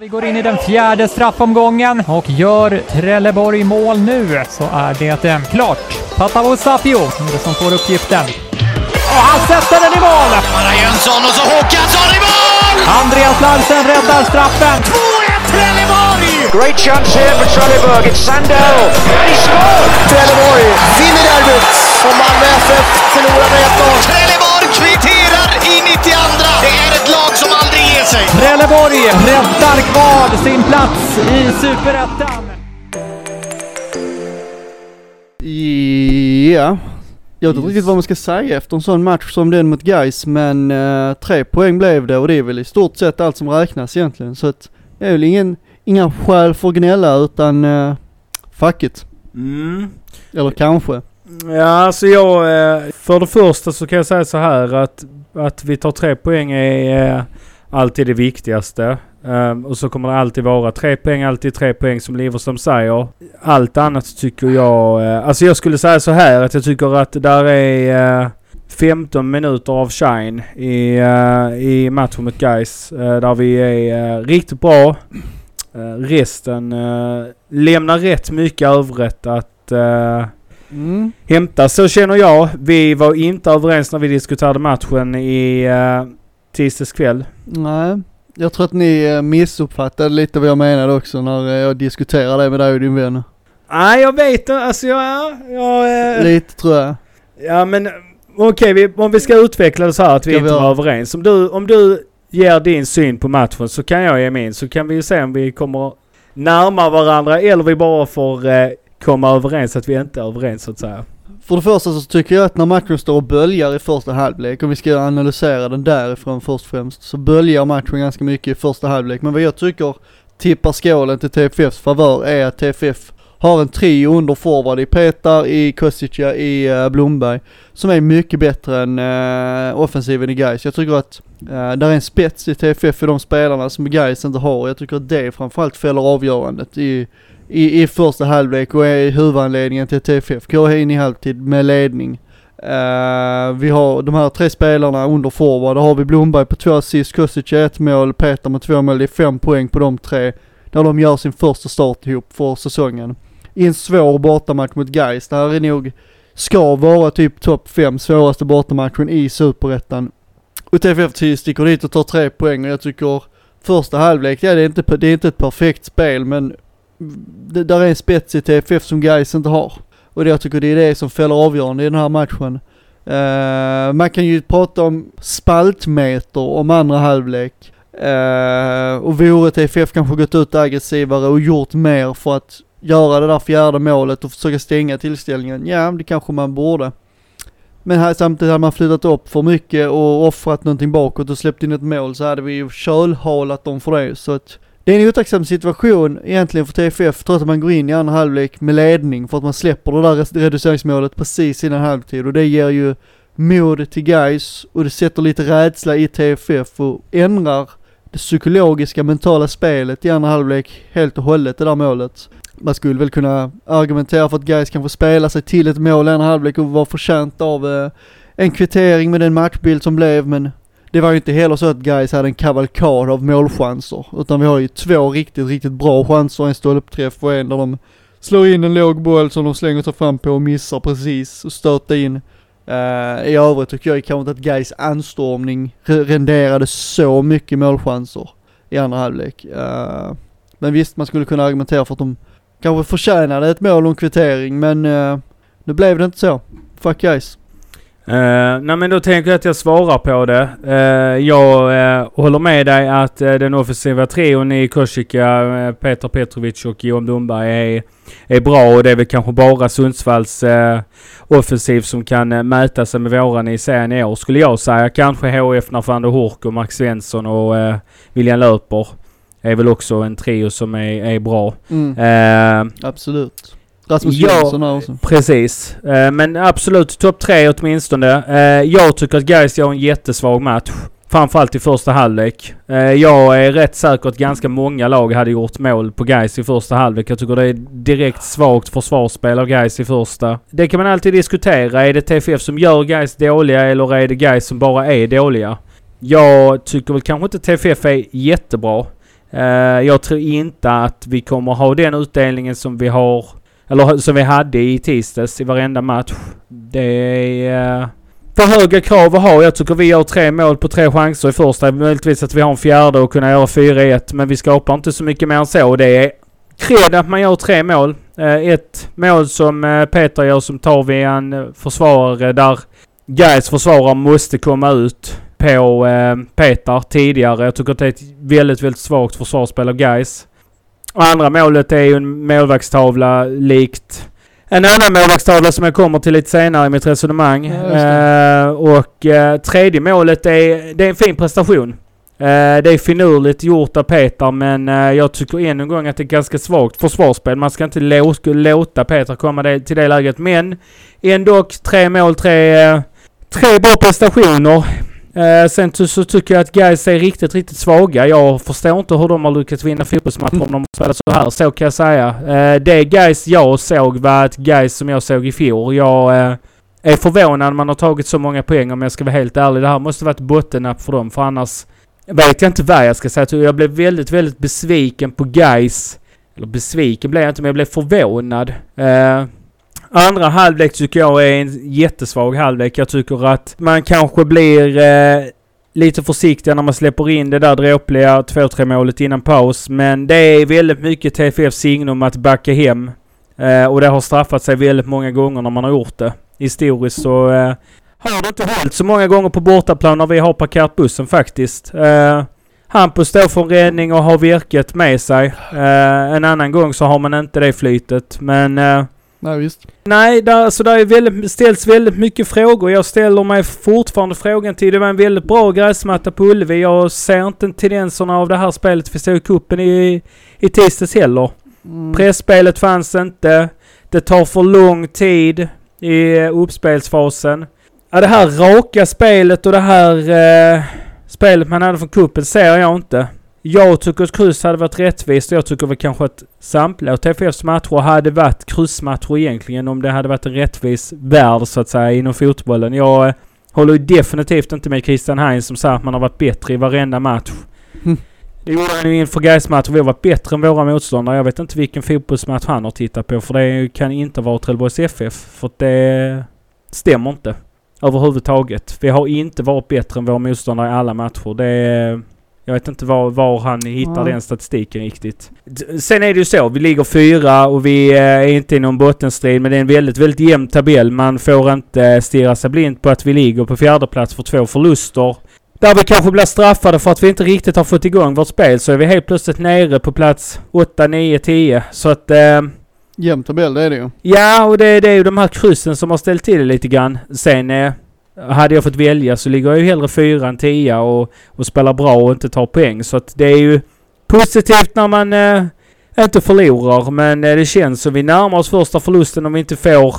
Vi går in i den fjärde straffomgången och gör Trelleborg mål nu så är det eh, klart. Patavo Sapio som får uppgiften. Och han sätter den i mål! Mara Jönsson och så Håkansson i mål! Andreas Larsen räddar straffen. 2-1 Trelleborg! Great chance here for Trelleborg. It's Sandell. And he scored! Trelleborg vinner derbyt och Malmö FF förlorar med 1-0. Trelleborg kvitterar i 92. Det är ett lag som aldrig ger sig. Trelleborg räddar kvar sin plats i Superettan. Ja, jag vet inte riktigt vad man ska säga efter en sån match som den mot Gais men uh, tre poäng blev det och det är väl i stort sett allt som räknas egentligen. Så att det är väl ingen, inga skäl för att gnälla utan uh, fuck it. Mm. Eller kanske. Ja, alltså jag... eh, För det första så kan jag säga så här att, att vi tar tre poäng är eh, alltid det viktigaste. Ehm, och så kommer det alltid vara tre poäng, alltid tre poäng som Liverström säger. Allt annat tycker jag... eh, Alltså jag skulle säga så här att jag tycker att där är... eh, 15 minuter av shine i, eh, i matchen mot Gais där vi är riktigt bra. Resten lämnar rätt mycket övrigt att Mm. hämta. Så känner jag. Vi var inte överens när vi diskuterade matchen i uh, tisdags kväll. Nej, jag tror att ni eh, missuppfattade lite vad jag menade också när eh, jag diskuterade det med dig och din vän. Nej, jag vet inte. Alltså jag... jag eh, Lite tror jag. ja, men okej, vi, om vi ska utveckla det så här att vi vi inte var överens. Om du, om du ger din syn på matchen så kan jag ge min. Så kan vi ju se om vi kommer närma varandra eller vi bara får eh, komma överens att vi inte är överens så att säga. För det första så tycker jag att när matchen står och böljar i första halvlek, om vi ska analysera den därifrån först och främst, så böljar matchen ganska mycket i första halvlek. Men vad jag tycker tippar skålen till TFFs favör är att TFF har en trio under forward i Petar, i Kostica, i uh, Blomberg, som är mycket bättre än uh, offensiven i Gais. Jag tycker att uh, där är en spets i TFF i de spelarna som Gais inte har. Jag tycker att det framförallt fäller avgörandet i i, i första halvlek och är huvudanledningen till att TFF går in i halvtid med ledning. Uh, vi har de här tre spelarna under forward, då har vi Blomberg på två assist, Kostic ett mål, Peter med två mål, det är fem poäng på de tre. när de gör sin första start ihop för säsongen. I en svår bortamatch mot Gais. det här är nog, ska vara typ topp fem svåraste bortamatchen i superettan. Och TFF sticker dit och tar tre poäng och jag tycker första halvlek, ja det är inte, det är inte ett perfekt spel men det, där är en spets i TFF som Gais inte har. Och det, jag tycker det är det som fäller avgörande i den här matchen. Uh, man kan ju prata om spaltmeter om andra halvlek. Uh, och vore TFF kanske gått ut aggressivare och gjort mer för att göra det där fjärde målet och försöka stänga tillställningen. Ja, det kanske man borde. Men här, samtidigt hade man flyttat upp för mycket och offrat någonting bakåt och släppt in ett mål så hade vi ju kölhalat dem för det. Så att det är en otacksam situation egentligen för TFF trots att man går in i andra halvlek med ledning för att man släpper det där reduceringsmålet precis innan halvtid och det ger ju mod till guys och det sätter lite rädsla i TFF och ändrar det psykologiska mentala spelet i andra halvlek helt och hållet det där målet. Man skulle väl kunna argumentera för att guys kan få spela sig till ett mål i andra halvlek och vara förtjänt av eh, en kvittering med den matchbild som blev men det var ju inte heller så att guys hade en kavalkad av målchanser. Utan vi har ju två riktigt, riktigt bra chanser. En stolpträff och en där de slår in en låg boll som de slänger sig fram på och missar precis och stöter in. Uh, I övrigt tycker jag kanske inte att guys anstormning renderade så mycket målchanser i andra halvlek. Uh, men visst, man skulle kunna argumentera för att de kanske förtjänade ett mål och en kvittering men uh, nu blev det inte så. Fuck guys. Uh, nej men då tänker jag att jag svarar på det. Uh, jag uh, håller med dig att den offensiva trion i Korsika, Peter Petrovic och Johan Dumberg är, är bra och det är väl kanske bara Sundsvalls offensiv som kan mäta sig med våran i serien i år skulle jag säga. Kanske HF när van der Hork och Max Svensson och William Löper är väl också en trio som är, är bra. Mm. Absolut. Rasmus Ja, Jönsson här också. Precis. Eh, men absolut topp tre åtminstone. Eh, jag tycker att Gais gör en jättesvag match. Framförallt i första halvlek. Eh, jag är rätt säker att ganska många lag hade gjort mål på Gais i första halvlek. Jag tycker det är direkt svagt försvarsspel av Gais i första. Det kan man alltid diskutera. Är det TFF som gör Gais dåliga eller är det Gais som bara är dåliga? Jag tycker väl kanske inte TFF är jättebra. Jag tror inte att vi kommer ha den utdelningen som vi har, eller som vi hade i tisdags i varenda match. Det är... Uh, för höga krav att ha. Jag tycker vi gör tre mål på tre chanser i första. Möjligtvis att vi har en fjärde och kunna göra 4-1. Men vi skapar inte så mycket mer än så. Det är cred att man gör tre mål. Eh, ett mål som eh, Peter gör som tar vi en försvarare där Gais försvarare måste komma ut på eh, Peter tidigare. Jag tycker att det är ett väldigt, väldigt svagt försvarsspel av Gais. Och andra målet är ju en målvaktstavla likt en annan målvaktstavla som jag kommer till lite senare i mitt resonemang. Ja, eh, och eh, tredje målet är, det är en fin prestation. Eh, det är finurligt gjort av Peter men eh, jag tycker ännu en gång att det är ganska svagt försvarsspel. Man ska inte lå låta Peter komma det, till det läget. Men ändå tre mål, tre, eh, tre bra prestationer. Eh, sen så, tycker jag att guys är riktigt, riktigt svaga. Jag förstår inte hur de har lyckats vinna fotbollsmatcher om de spelar så här. Så kan jag säga. Eh, det guys jag såg var ett guys som jag såg i fjol. Jag eh, är förvånad man har tagit så många poäng om jag ska vara helt ärlig. Det här måste varit bottennapp för dem för annars vet jag inte vad jag ska säga. Jag blev väldigt, väldigt besviken på guys. Eller besviken blev jag inte men jag blev förvånad. Eh, Andra halvlek tycker jag är en jättesvag halvlek. Jag tycker att man kanske blir eh, lite försiktig när man släpper in det där dråpliga 2-3 målet innan paus. Men det är väldigt mycket TFF signum att backa hem. Eh, och det har straffat sig väldigt många gånger när man har gjort det. Historiskt så eh, har det inte hållit så många gånger på bortaplan när vi har parkerat bussen faktiskt. Eh, Hampus står för en räddning och har virket med sig. Eh, en annan gång så har man inte det flytet. Men eh, Nej visst. Nej, där, alltså där är väldigt, ställs väldigt mycket frågor. Jag ställer mig fortfarande frågan till... Det var en väldigt bra gräsmatta på Ullevi. Jag ser inte tendenserna av det här spelet vi såg i cupen i, i tisdags heller. Mm. Pressspelet fanns inte. Det tar för lång tid i uppspelsfasen. Ja, det här raka spelet och det här eh, spelet man hade från kuppen ser jag inte. Jag tycker att kryss hade varit rättvist och jag tycker väl kanske att samtliga TFFs matcher hade varit kryssmatcher egentligen om det hade varit en rättvis värld så att säga inom fotbollen. Jag eh, håller ju definitivt inte med Christian Heinz som säger att man har varit bättre i varenda match. Mm. Det gjorde han ju inför Gais-matchen. Vi har varit bättre än våra motståndare. Jag vet inte vilken fotbollsmatch han har tittat på för det kan inte vara Trelleborgs FF. För det stämmer inte. Överhuvudtaget. Vi har inte varit bättre än våra motståndare i alla matcher. Det. Jag vet inte var, var han hittar Ja. den statistiken riktigt. Sen är det ju så, vi ligger fyra och vi eh, är inte i någon bottenstrid men det är en väldigt, väldigt jämn tabell. Man får inte stirra sig blind på att vi ligger på fjärde plats för två förluster. Där vi kanske blir straffade för att vi inte riktigt har fått igång vårt spel så är vi helt plötsligt nere på plats 8, 9, 10. Så att... Eh, Jämn tabell det är det ju. Ja, och det, det är ju de här kryssen som har ställt till det lite grann. Sen eh, hade jag fått välja så ligger jag ju hellre fyra än tia och, och spelar bra och inte tar poäng. Så att det är ju positivt när man eh, inte förlorar. Men eh, det känns som vi närmar oss första förlusten om vi inte får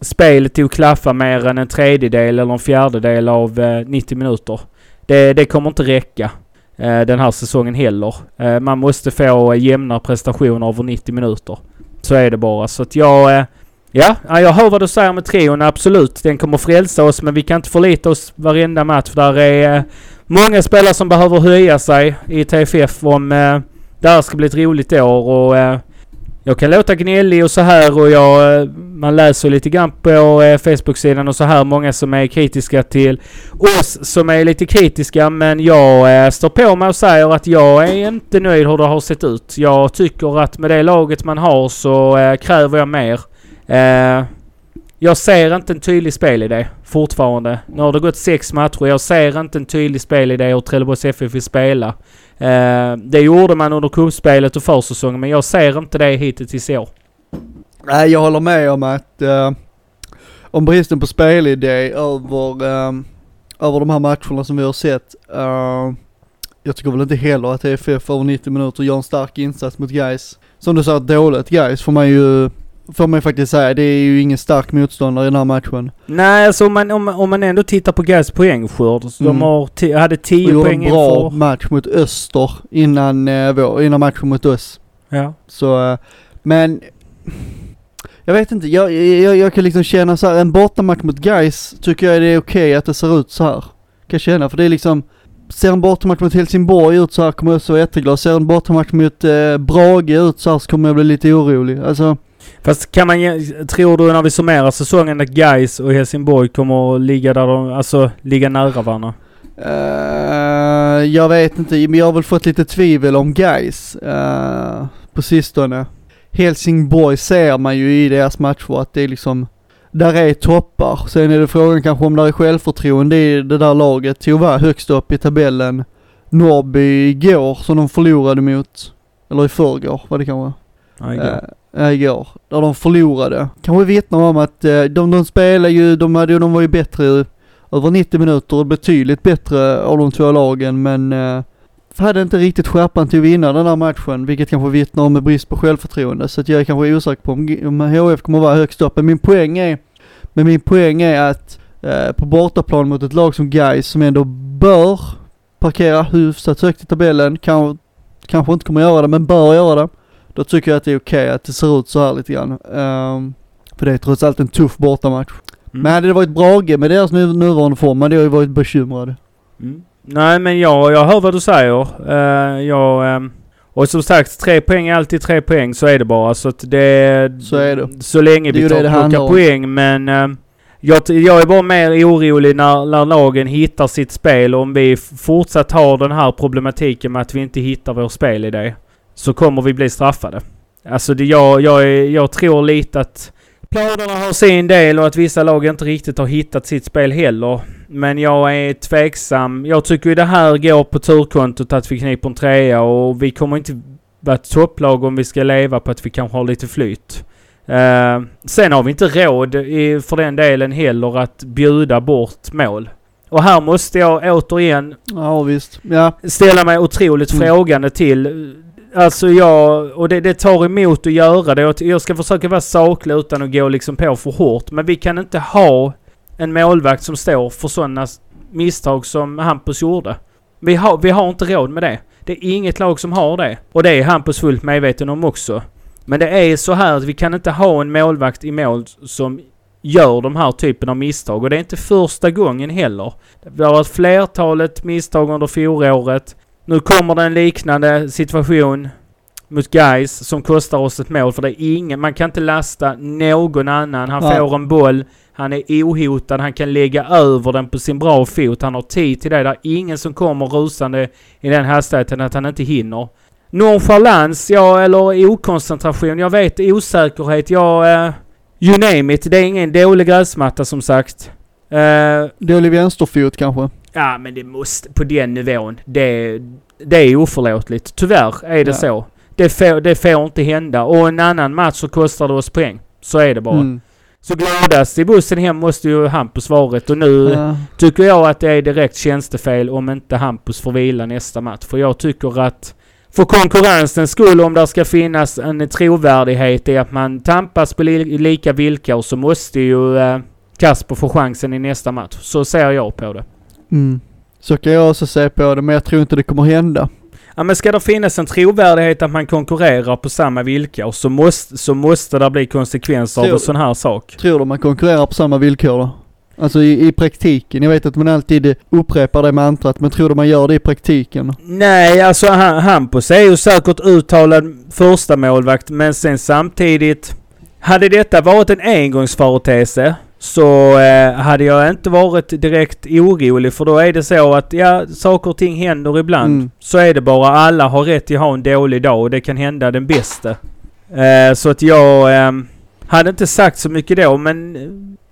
spelet till att klaffa mer än en tredjedel eller en fjärdedel av eh, 90 minuter. Det, det kommer inte räcka eh, den här säsongen heller. Eh, man måste få eh, jämna prestationer över 90 minuter. Så är det bara. Så att jag... Eh, Ja, jag hör vad du säger med trion. Absolut, den kommer frälsa oss. Men vi kan inte förlita oss varenda match. Där är eh, många spelare som behöver höja sig i TFF om eh, det här ska bli ett roligt år. Och eh, jag kan låta gnällig och så här och jag... Eh, man läser lite grann på eh, Facebook-sidan och så här. Många som är kritiska till oss som är lite kritiska. Men jag eh, står på mig och säger att jag är inte nöjd hur det har sett ut. Jag tycker att med det laget man har så eh, kräver jag mer. Eh, jag ser inte en tydlig spelidé fortfarande. Nu har det gått sex matcher. Jag ser inte en tydlig spelidé hur Trelleborgs FF vill spela. Eh, det gjorde man under cupspelet och försäsongen men jag ser inte det hittills i år. Nej, jag håller med om att eh, om bristen på spelidé över, eh, över de här matcherna som vi har sett. eh, jag tycker väl inte heller att FF över 90 minuter gör en stark insats mot guys. Som du sa, dåligt guys får man ju, får man ju faktiskt säga. Det är ju ingen stark motståndare i den här matchen. Nej, alltså om man, om, om man ändå tittar på Gais poängskörd. så Mm. De har hade Och 10 gjorde poäng en bra inför... match mot Öster innan, eh, vår, innan matchen mot oss. Ja. Så, eh, men jag vet inte, jag, jag, jag kan liksom känna så här, en bortamatch mot guys tycker jag det är okej att det ser ut så här. Kan jag känna, för det är liksom, ser en bortamatch mot Helsingborg ut så här kommer jag vara jätteglad. Ser en bortamatch mot eh, Brage ut så här så kommer jag bli lite orolig. Alltså, Fast kan man Tror du när vi summerar säsongen att Gais och Helsingborg kommer att ligga där de... Alltså ligga nära varandra? Uh, jag vet inte, men jag har väl fått lite tvivel om guys uh, på sistone. Helsingborg ser man ju i deras matcher att det är liksom, där är toppar. Sen är det frågan kanske om det är självförtroende i det där laget. Tyvärr högst upp i tabellen. Norrby igår som de förlorade mot, eller i förrgår var det kanske. Ja, igår. Eh, ja igår. Där de förlorade. Kanske vittnar om att eh, de, de spelar ju, de, hade, de var ju bättre över 90 minuter och betydligt bättre av de två lagen men eh, hade inte riktigt skärpan till att vinna den här matchen vilket kanske vittnar om en brist på självförtroende så att jag är kanske osäker på om, om HF kommer vara högst upp. Men min poäng är, men min poäng är att eh, på bortaplan mot ett lag som Gais som ändå bör parkera hyfsat högt i tabellen, kan, kanske inte kommer göra det men bör göra det. Då tycker jag att det är okej att det ser ut så här lite grann. Ehm, för det är trots allt en tuff bortamatch. Mm. Men hade det varit Brage med deras nu, nuvarande form hade jag ju varit bekymrad. Mm. Nej men jag, jag hör vad du säger. Uh, jag, ehm, och som sagt, tre poäng är alltid tre poäng. Så är det bara. Så att det... Så är det. Så länge Det vi tar handlar plockar poäng. Men ehm, jag, jag är bara mer orolig när, när lagen hittar sitt spel. Om vi fortsatt har den här problematiken med att vi inte hittar vår spelidé. Så kommer vi bli straffade. Alltså det, jag, jag, jag tror lite att planerna har sin del och att vissa lag inte riktigt har hittat sitt spel heller. Men jag är tveksam. Jag tycker ju det här går på turkontot att vi kniper en trea och vi kommer inte vara ett topplag om vi ska leva på att vi kanske har lite flyt. Eh, sen har vi inte råd i, för den delen heller att bjuda bort mål. Och här måste jag återigen. Ja. ställa mig otroligt Mm. frågande till. Alltså jag, och det, det tar emot att göra det. Jag- ska försöka vara saklig utan att gå liksom på för hårt. Men vi kan inte ha en målvakt som står för sådana misstag som Hampus gjorde. Vi har, vi har inte råd med det. Det är inget lag som har det. Och det är Hampus fullt medveten om också. Men det är så här att vi kan inte ha en målvakt i mål som gör de här typen av misstag. Och det är inte första gången heller. Det har varit flertalet misstag under fjolåret. Nu kommer det en liknande situation mot Guys som kostar oss ett mål. För det är ingen, man kan inte lasta någon annan. Han Nej. får en boll, han är ohotad, han kan lägga över den på sin bra fot. Han har tid till det. Det är ingen som kommer rusande i den hastigheten att han inte hinner. Nonchalans, ja, eller okoncentration. Jag vet osäkerhet. Jag... Eh, you name it. Det är ingen dålig gräsmatta som sagt. Eh, Dålig vänsterfot kanske. Ja, men det måste... På den nivån. Det, det är oförlåtligt. Tyvärr är det Ja. så. Det får, det får inte hända. Och en annan match så kostar det oss poäng. Så är det bara. Mm. Så gladast i bussen hem måste ju Hampus varit. Och nu Ja. tycker jag att det är direkt tjänstefel om inte Hampus får vila nästa match. För jag tycker att för konkurrensens skull, om det ska finnas en trovärdighet i att man tampas på li- lika villkor så måste ju eh, Kasper få chansen i nästa match. Så ser jag på det. Mm. Så kan jag också se på det men jag tror inte det kommer hända. Ja, men ska det finnas en trovärdighet att man konkurrerar på samma villkor så måste, så måste det bli konsekvenser av Tror- en sån här sak. Tror du man konkurrerar på samma villkor då? Alltså i, i praktiken. Jag vet att man alltid upprepar det mantrat men tror du man gör det i praktiken? Nej, alltså han, Hampus är ju säkert uttalad första målvakt men sen samtidigt... Hade detta varit en engångsföreteelse så eh, hade jag inte varit direkt orolig för då är det så att ja, saker och ting händer ibland. Mm. Så är det bara. Alla har rätt till att ha en dålig dag och det kan hända den bästa. Eh, så att jag eh, hade inte sagt så mycket då men eh,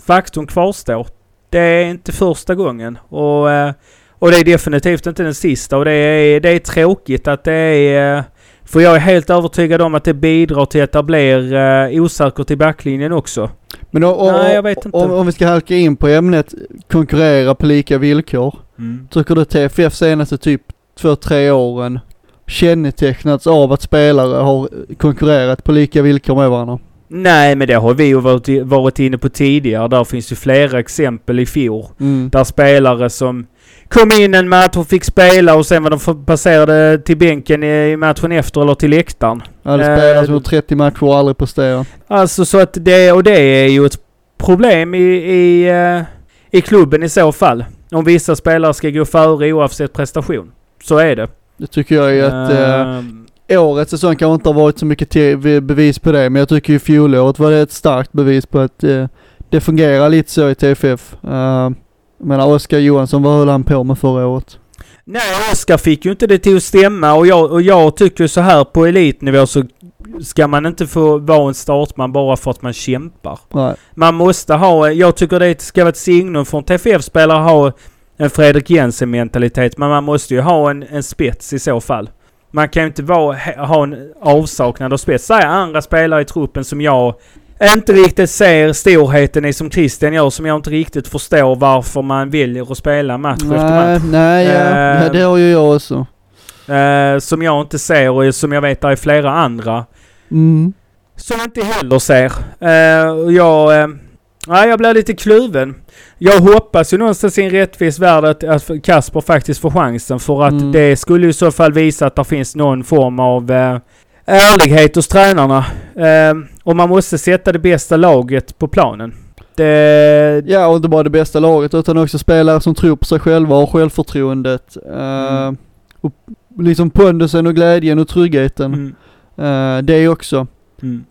faktum kvarstår. Det är inte första gången och, eh, och det är definitivt inte den sista och det är, det är tråkigt att det är... För jag är helt övertygad om att det bidrar till att det blir eh, osäkert i backlinjen också. Men o- o- Nej, jag vet inte. Om, om vi ska halka in på ämnet konkurrera på lika villkor. Tycker du TFF senaste typ två, tre åren kännetecknats av att spelare har konkurrerat på lika villkor med varandra? Nej, men det har vi ju varit, varit inne på tidigare. Där finns ju flera exempel i fjol. Mm. Där spelare som kom in en match och fick spela och sen var de passerade till bänken i matchen efter eller till läktaren. Hade Eh, spelat som gjort 30 matcher och aldrig presterat. Alltså så att det, och det är ju ett problem i, i, eh, i klubben i så fall. om vissa spelare ska gå före oavsett prestation. Så är det. Det tycker jag är att eh, Ehm, årets säsong kanske inte har varit så mycket bevis på det, men jag tycker ju fjolåret var det ett starkt bevis på att eh, det fungerar lite så i TFF. Uh, menar Oskar Johansson, vad höll han på med förra året? Nej, Oskar fick ju inte det till att stämma och jag, och jag tycker så här på elitnivå så ska man inte få vara en startman bara för att man kämpar. Nej. Man måste ha, jag tycker det ska vara ett signum från TFF-spelare att ha en Fredrik Jensen-mentalitet, men man måste ju ha en, en spets i så fall. Man kan ju inte vara, ha en avsaknad av spets. Så är andra spelare i truppen som jag inte riktigt ser storheten i som Christian gör, som jag inte riktigt förstår varför man väljer att spela match efter match. Nej, nej ja. Eh, ja, det har ju jag också. Eh, som jag inte ser och som jag vet är flera andra Mm. som inte heller ser. Och jag, nej, jag blir lite kluven. Jag hoppas ju någonstans i en rättvis värld att, att Kasper faktiskt får chansen för att Mm. det skulle i så fall visa att det finns någon form av eh, ärlighet hos tränarna. Eh, och man måste sätta det bästa laget på planen. Det, Ja, och inte bara det bästa laget utan också spelare som tror på sig själva och självförtroendet. Eh, Mm. och liksom pondusen och glädjen och tryggheten. mm, Eh, det också. mm.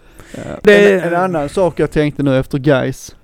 Det- en, en annan sak jag tänkte nu efter guys.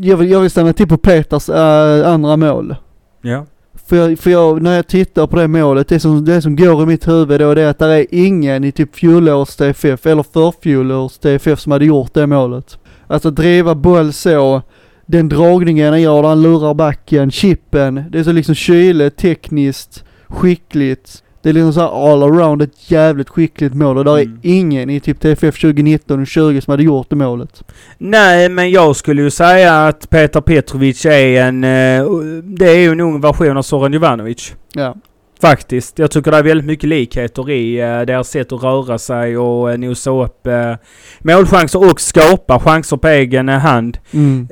Jag vill, jag vill stanna till på Peters eh, andra mål. Ja. För, jag, för jag, när jag tittar på det målet, det som, det som går i mitt huvud då det är att det är ingen i typ fjolårs TFF eller förfjolårs TFF som hade gjort det målet. Alltså driva boll så, den dragningen han gör där han lurar backen, chippen, det är så liksom kyligt, tekniskt, skickligt. Det är liksom så här all around ett jävligt skickligt mål och där Mm. är ingen i typ TFF 2019 och 20 som hade gjort det målet. Nej, men jag skulle ju säga att Petar Petrovic är en... eh, det är ju en ung version av Zoran Jovanovic. Ja. Faktiskt. Jag tycker det är väldigt mycket likheter i eh, deras sätt att röra sig och eh, nosa upp eh, målchanser och skapa chanser på egen hand. Mm.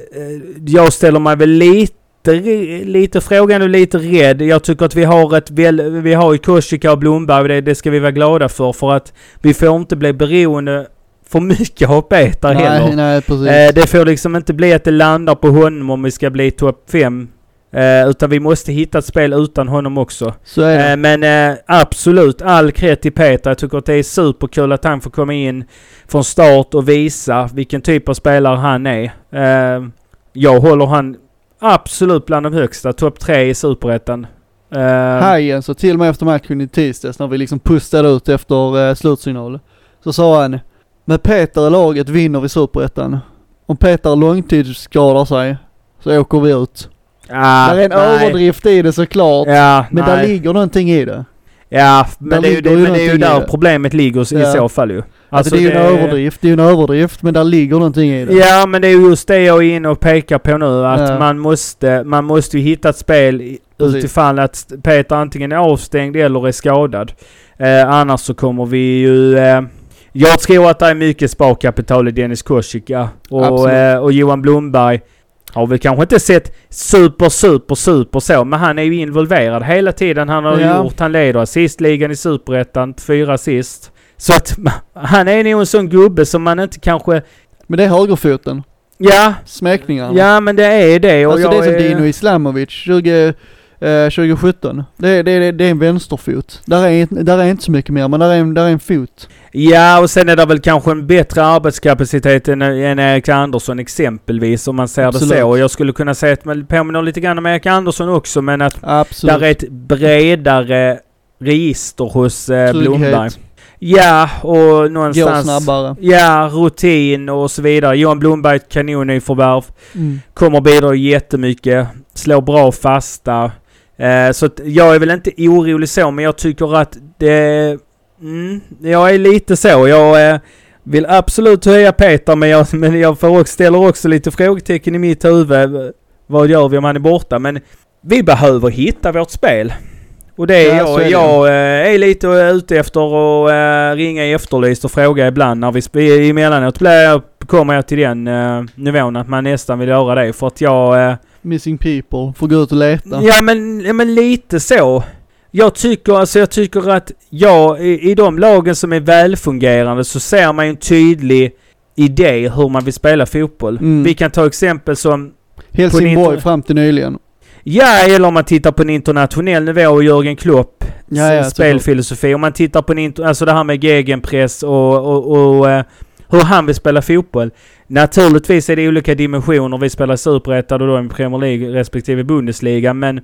Jag ställer mig väl lite, lite frågande och lite rädd. Jag tycker att vi har ett väl, vi har ju Korsika och Blomberg det, det ska vi vara glada för för att vi får inte bli beroende för mycket av Peter heller. Nej, nej precis. Eh, det får liksom inte bli att det landar på honom om vi ska bli topp 5. Eh, utan vi måste hitta ett spel utan honom också. så är det. Eh, men eh, absolut, all cred till Peter. Jag tycker att det är superkul att han får komma in från start och visa vilken typ av spelare han är. Eh, jag håller han absolut bland de högsta. Topp 3 i Superettan. Eh, Hajen så till och med efter matchen i tisdags när vi liksom pustade ut efter eh, slutsignal. Så sa han, med Peter i laget vinner vi superettan. Om Peter långtidsskadar sig så åker vi ut. ah, det är en nej. överdrift i det såklart. Ja, men nej. där ligger någonting i det. Ja, men det är ju, det, men det är ju i där problemet ligger i Ja. så fall ju. Alltså, det är ju en överdrift, det är en överdrift men där ligger någonting i det. Ja, men det är ju just det jag är inne och pekar på nu. Att Ja. man måste, man måste ju hitta ett spel i- Precis. utifall att Peter antingen är avstängd eller är skadad. Eh, annars så kommer vi ju... Eh, jag tror att det är mycket sparkapital i Dennis Korsika. Och, eh, och Johan Blomberg har väl kanske inte sett super, super, super så, men han är ju involverad hela tiden. Han har Ja. gjort, han leder assistligan i Superettan, fyra assist. Så att han är nog en sån gubbe som man inte kanske... Men det är högerfoten. Ja, Smekningarna. Ja men det är det och alltså det är som Dino Islamovic 20, eh, 2017. Det, är- det, är- det är en vänsterfot. Där är, där är inte så mycket mer men där är, där är en fot. Ja och sen är det väl kanske en bättre arbetskapacitet än, än Erik Andersson exempelvis om man ser Absolut. det så. Och jag skulle kunna säga att man påminner lite grann om Erik Andersson också men att Absolut. där är ett bredare register hos eh. Blomberg. Ja och Går någonstans... snabbare. Ja, rutin och så vidare. Johan Blomberg, ett kanonnyförvärv. Mm. Kommer bidra jättemycket. Slår bra fasta. Eh, så jag är väl inte orolig så, men jag tycker att det... Mm, jag är lite så. Jag eh, vill absolut höja Peter, men jag, men jag får också, ställer också lite frågetecken i mitt huvud. Vad gör vi om han är borta? Men vi behöver hitta vårt spel. Och det är Ja, jag, är jag eh, är lite ute efter att eh, ringa i Efterlyst och fråga ibland när vi emellanåt blir kommer jag till den eh, nivån att man nästan vill göra det för att jag... Eh, Missing people. Får gå ut och leta. Ja men, ja, men lite så. Jag tycker alltså, jag tycker att ja, i, i de lagen som är välfungerande så ser man ju en tydlig idé hur man vill spela fotboll. Mm. Vi kan ta exempel som Helsingborg på 19 fram till nyligen. Ja, eller om man tittar på en internationell nivå och Jörgen Klopp Ja, ja, spelfilosofi. Om man tittar på en alltså det här med gegenpress och, och, och eh, hur han vill spela fotboll. Naturligtvis är det olika dimensioner. Vi spelar superettan och då i Premier League respektive Bundesliga. Men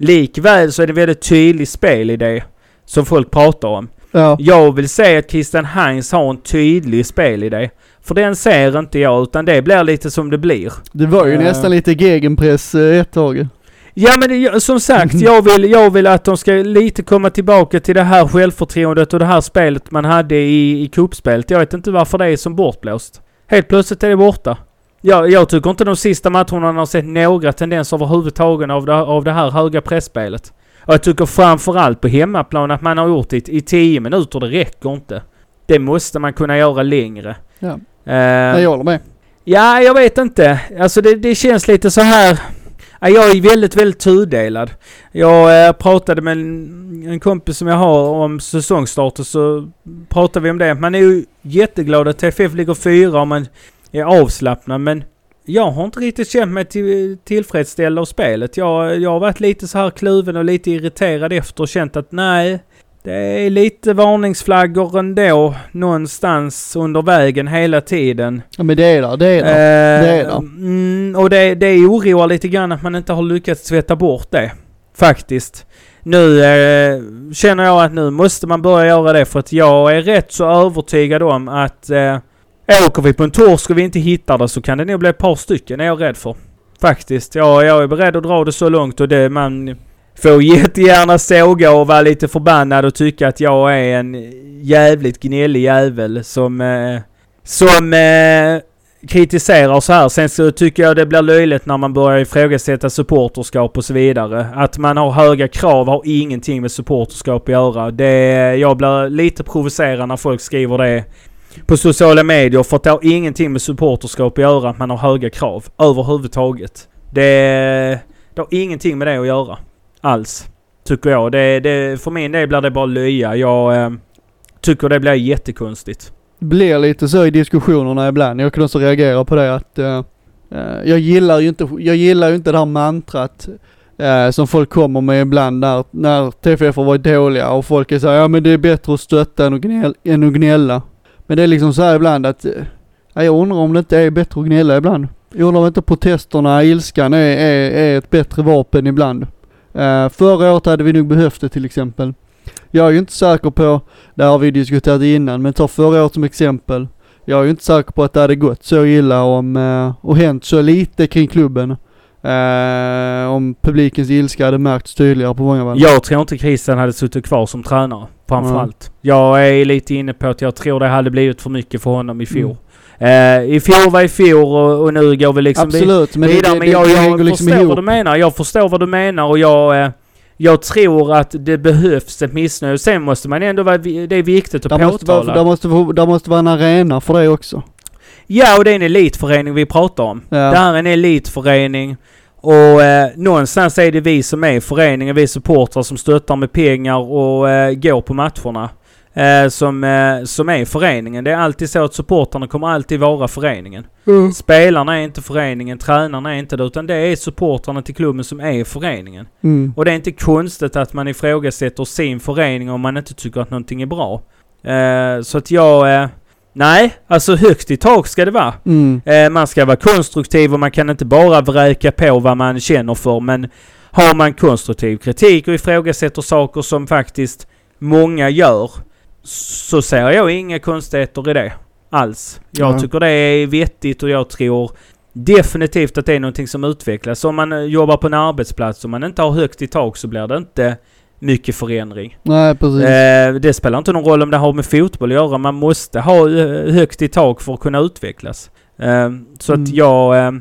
likväl så är det väldigt tydlig spelidé som folk pratar om. Ja. Jag vill se att Christian Heinz har en tydlig spelidé. För den ser inte jag, utan det blir lite som det blir. Det var ju Eh. nästan lite gegenpress eh, ett tag. Ja men det, som sagt, jag vill, jag vill att de ska lite komma tillbaka till det här självförtroendet och det här spelet man hade i, i cupspelet. Jag vet inte varför det är som bortblåst. Helt plötsligt är det borta. Jag, jag tycker inte de sista matcherna har sett några tendenser överhuvudtaget av det, av det här höga pressspelet. Och jag tycker framförallt på hemmaplan att man har gjort det i 10 minuter, det räcker inte. Det måste man kunna göra längre. Ja. Nej, jag håller med. Ja, jag vet inte. Alltså det, det känns lite så här... Ja, jag är väldigt, väldigt tudelad. Jag eh, pratade med en, en kompis som jag har om säsongstart och så pratade vi om det. Man är ju jätteglad att TFF ligger fyra och man är avslappnad men jag har inte riktigt känt mig till, tillfredsställd av spelet. Jag, jag har varit lite så här kluven och lite irriterad efter och känt att nej, det är lite varningsflaggor ändå någonstans under vägen hela tiden. Ja, men det är det, det är det. Eh, Det är det. Mm, och det, det oroar lite grann att man inte har lyckats tvätta bort det. Faktiskt. Nu eh, känner jag att nu måste man börja göra det för att jag är rätt så övertygad om att eh, åker vi på en torsk och vi inte hittar det så kan det nog bli ett par stycken är jag rädd för. Faktiskt. Ja, jag är beredd att dra det så långt och det man får jättegärna såga och vara lite förbannad och tycka att jag är en jävligt gnällig jävel som eh, som eh, kritiserar så här. Sen så tycker jag det blir löjligt när man börjar ifrågasätta supporterskap och så vidare. Att man har höga krav har ingenting med supporterskap att göra. Det, jag blir lite provocerad när folk skriver det på sociala medier för att det har ingenting med supporterskap att göra att man har höga krav överhuvudtaget. Det, det har ingenting med det att göra. Alls. Tycker jag. Det, det, för min del blir det bara löja. Jag eh, tycker det blir jättekonstigt. blir lite så i diskussionerna ibland. Jag kan också reagera på det att eh, eh, jag gillar ju inte, jag gillar ju inte det här mantrat eh, som folk kommer med ibland när, när TFF har varit dåliga och folk är såhär, ja men det är bättre att stötta än att, än att gnälla. Men det är liksom så här ibland att, ja, jag undrar om det inte är bättre att gnälla ibland. Jag undrar om inte protesterna, ilskan är, är, är ett bättre vapen ibland. Uh, förra året hade vi nog behövt det till exempel. Jag är ju inte säker på, det har vi diskuterat innan, men ta förra året som exempel. Jag är ju inte säker på att det hade gått så illa om, uh, och hänt så lite kring klubben. Uh, om publikens ilska hade märkts tydligare på många vägar. Jag tror inte Christian hade suttit kvar som tränare. Framförallt. Jag är lite inne på att jag tror det hade blivit för mycket för honom i fjol. Eh, I fjol var i fjol och, och nu går vi liksom Absolut, men vidare. det, men jag, det jag hänger liksom förstår ihop. vad du menar. Jag förstår vad du menar och jag... Eh, jag tror att det behövs ett missnöje. Sen måste man ändå vara... Det är viktigt att Där måste, påtala. vara, där, måste, vara- där måste vara en arena för det också. Ja, och det är en elitförening vi pratar om. Ja. Det här är en elitförening. Och eh, någonstans är det vi som är föreningen, vi supportrar som stöttar med pengar och eh, går på matcherna. Eh, som, eh, som är föreningen. Det är alltid så att supportrarna kommer alltid vara föreningen. Spelarna är inte föreningen, tränarna är inte det, utan det är supportrarna till klubben som är föreningen. Mm. Och det är inte konstigt att man ifrågasätter sin förening om man inte tycker att någonting är bra. Eh, så att jag... Nej, alltså högt i tak ska det vara. Mm. Eh, man ska vara konstruktiv och man kan inte bara vräka på vad man känner för. Men har man konstruktiv kritik och ifrågasätter saker som faktiskt många gör så ser jag inga konstigheter i det alls. Jag Ja. tycker det är vettigt och jag tror definitivt att det är någonting som utvecklas. Om man eh, jobbar på en arbetsplats och man inte har högt i tak så blir det inte mycket förändring. Nej, precis. Eh, det spelar inte någon roll om det har med fotboll att göra. Man måste ha eh, högt i tak för att kunna utvecklas. Eh, så Mm. att jag... Eh,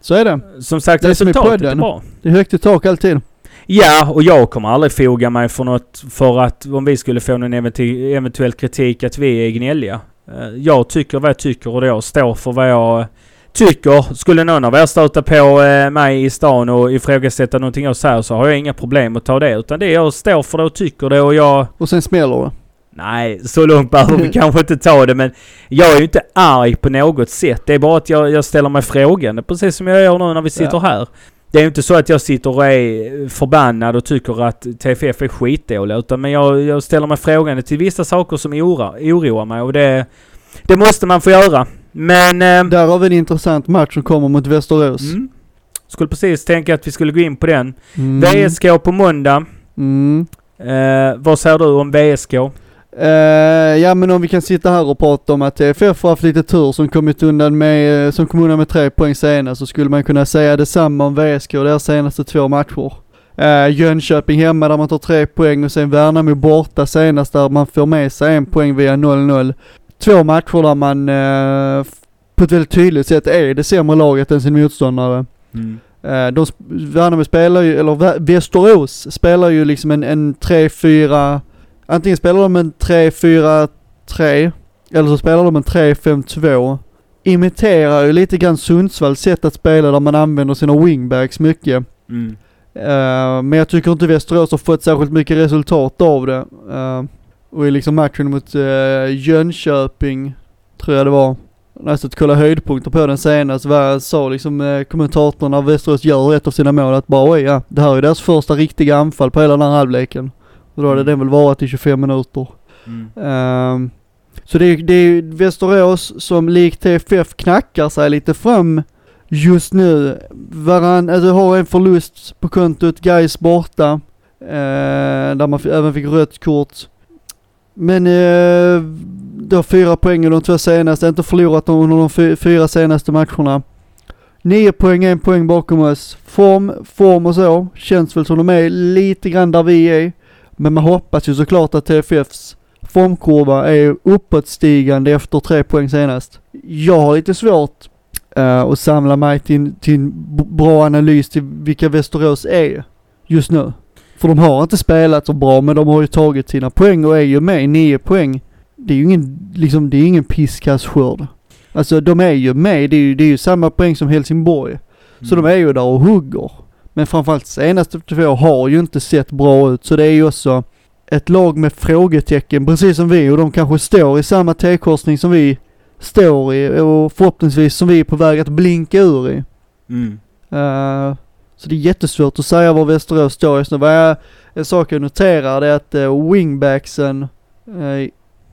Så är det. som sagt, Det är som resultatet är bra. Det är högt i tak alltid. Ja, och jag kommer aldrig foga mig för något för att om vi skulle få någon eventu- eventuell kritik att vi är gnälliga. Eh, Jag tycker vad jag tycker och jag står för vad jag tycker. Skulle någon av er stöta på eh, mig i stan och ifrågasätta någonting jag säger så har jag inga problem att ta det. Utan det jag står för det och tycker det och jag... Och sen smäller det. Nej, så långt behöver vi kanske inte ta det men jag är ju inte arg på något sätt. Det är bara att jag, jag ställer mig frågande precis som jag gör nu när vi sitter Ja. här. det är ju inte så att jag sitter och är förbannad och tycker att TFF är skitdåliga. Utan men jag, jag ställer mig frågande till vissa saker som oroar, oroar mig. Och det, det måste man få göra. Men... Eh, Där har vi en intressant match som kommer mot Västerås. mm, skulle precis tänka att vi skulle gå in på den. Mm. VSK på måndag. Mm. Eh, vad säger du om VSK? Eh, ja men om vi kan sitta här och prata om att TFF har haft lite tur som kommit undan med, eh, som kom undan med tre poäng senast så skulle man kunna säga detsamma om VSK och deras senaste två matcher. Eh, Jönköping hemma där man tar tre poäng och sen Värnamo borta senast där man får med sig en poäng via 0-0. Två matcher där man eh, på ett väldigt tydligt sätt är det sämre laget än sin motståndare. Eh, de, Värnamo spelar ju, eller Vä- Västerås spelar ju liksom en, en 3-4, antingen spelar de en 3-4-3 eller så spelar de en 3-5-2. Imiterar ju lite grann Sundsvalls sätt att spela där man använder sina wingbacks mycket. Mm. Eh, men jag tycker inte Västerås har fått särskilt mycket resultat av det. Eh, och i liksom matchen mot uh, Jönköping, tror jag det var, när jag satt och kollade höjdpunkter på den senast, var, sa liksom uh, kommentatorn när Västerås gör ett av sina mål att bara oj ja, det här är deras första riktiga anfall på hela den här halvleken. Och då hade den väl varit i 25 minuter. Mm. Ehm, så det är, det är Västerås som likt TFF knackar sig lite fram just nu. Varann, alltså har en förlust på kontot, Gais borta. eh, där man även fick rött kort. Men eh, du har fyra poäng i de två senaste, inte förlorat under de fyra senaste matcherna. Nio poäng, en poäng bakom oss. Form, form och så, känns väl som de är lite grann där vi är. Men man hoppas ju såklart att TFFs formkurva är uppåtstigande efter tre poäng senast. Jag har lite svårt eh, att samla mig till, till en bra analys till vilka Västerås är just nu. För de har inte spelat så bra men de har ju tagit sina poäng och är ju med nio poäng. Det är ju ingen, liksom, det är ingen pisskassskörd. Alltså de är ju med, det är ju, det är ju samma poäng som Helsingborg. Så de är ju där och hugger. Men framförallt senaste två har ju inte sett bra ut så det är ju också ett lag med frågetecken precis som vi och de kanske står i samma T-korsning som vi står i och förhoppningsvis som vi är på väg att blinka ur i. Mm. Eh, så det är jättesvårt att säga var Västerås står just nu. Vad jag, en sak jag noterar det är att eh, wingbacksen, eh,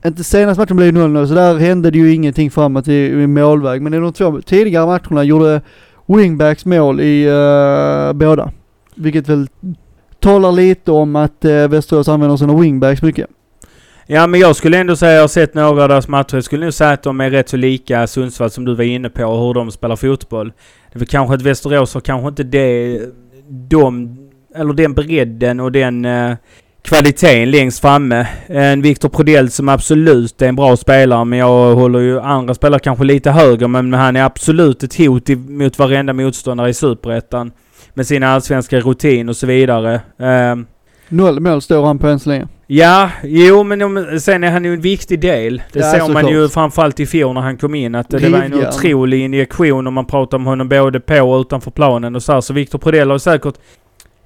inte senaste matchen blev 0-0 så där hände det ju ingenting framåt i, i målväg. Men i de två tidigare matcherna gjorde wingbacks mål i eh, båda. Vilket väl talar lite om att eh, Västerås använder sina wingbacks mycket. Ja men jag skulle ändå säga, jag har sett några av deras matcher, jag skulle nog säga att de är rätt så lika Sundsvall som du var inne på, hur de spelar fotboll. Det är väl kanske att Västerås har kanske inte det, de, eller den bredden och den eh, kvaliteten längst framme. Eh, en Viktor Prodell som absolut är en bra spelare, men jag håller ju andra spelare kanske lite högre, men han är absolut ett hot mot varenda motståndare i Superettan. Med sina allsvenska rutin och så vidare. Eh, Noll mål står han på än så länge. Ja, jo men sen är han ju en viktig del. Det Ja, såg man såklart. ju framförallt i fjol när han kom in att det var en Rivjärn. otrolig injektion om man pratar om honom både på och utanför planen och så här. Så Victor Prodell har säkert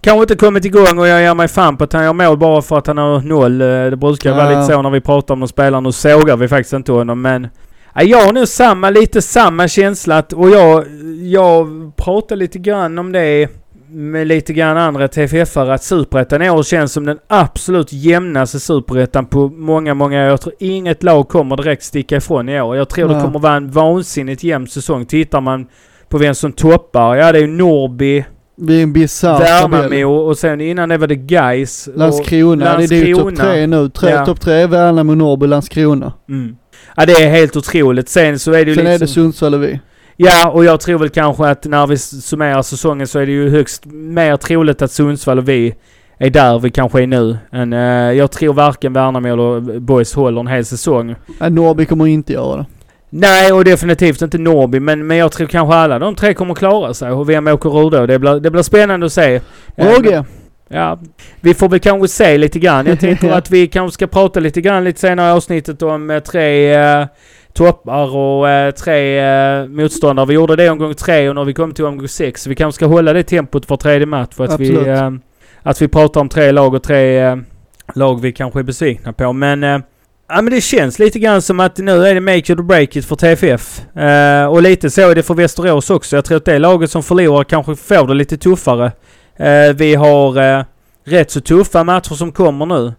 kanske inte kommit igång och jag ger mig fan på att han gör mål bara för att han har noll. Eh, Det brukar vara Ja. lite så när vi pratar om de spelarna. Nu sågar vi faktiskt inte honom men Ja, jag har nog samma, lite samma känsla att, och jag, jag pratar lite grann om det med lite grann andra TFF-are att Superettan i år känns som den absolut jämnaste Superettan på många, många år. Jag tror inget lag kommer direkt sticka ifrån i år. Jag tror det Ja. kommer vara en vansinnigt jämn säsong. Tittar man på vem som toppar, ja det är ju Norrby, Vi är en bisarr tabell. Värnamo och sen innan det var det Gais och Landskrona, det är ju topp Landskrona. tre nu. Tre, Ja. Topp tre är Värnamo, Norrby, Landskrona. Mm. Ja det är helt otroligt. Sen så är det ju Sen liksom... är det Sundsvall och vi. Ja, och jag tror väl kanske att när vi summerar säsongen så är det ju högst mer troligt att Sundsvall och vi är där vi kanske är nu. Än, eh, jag tror varken Värnamo eller Boys håller en hel säsong. Ja, Norrby kommer inte göra det. Nej, och definitivt inte Norrby, men, men jag tror kanske alla de tre kommer klara sig. Och vem åker ur då? Det blir, det blir spännande att se. Eh, Roger, Ja, vi får väl kanske se lite grann. Jag tänker att vi kanske ska prata lite grann lite senare i avsnittet om eh, tre eh, toppar och eh, tre eh, motståndare. Vi gjorde det i omgång tre och nu har vi kommit till omgång sex. Vi kanske ska hålla det tempot för tredje match för att vi, eh, att vi pratar om tre lag och tre eh, lag vi kanske är besvikna på. Men eh, Ja men det känns lite grann som att nu är det make it or break it för TFF. Eh, och lite så är det för Västerås också. Jag tror att det laget som förlorar kanske får det lite tuffare. Vi har rätt så tuffa matcher som kommer nu.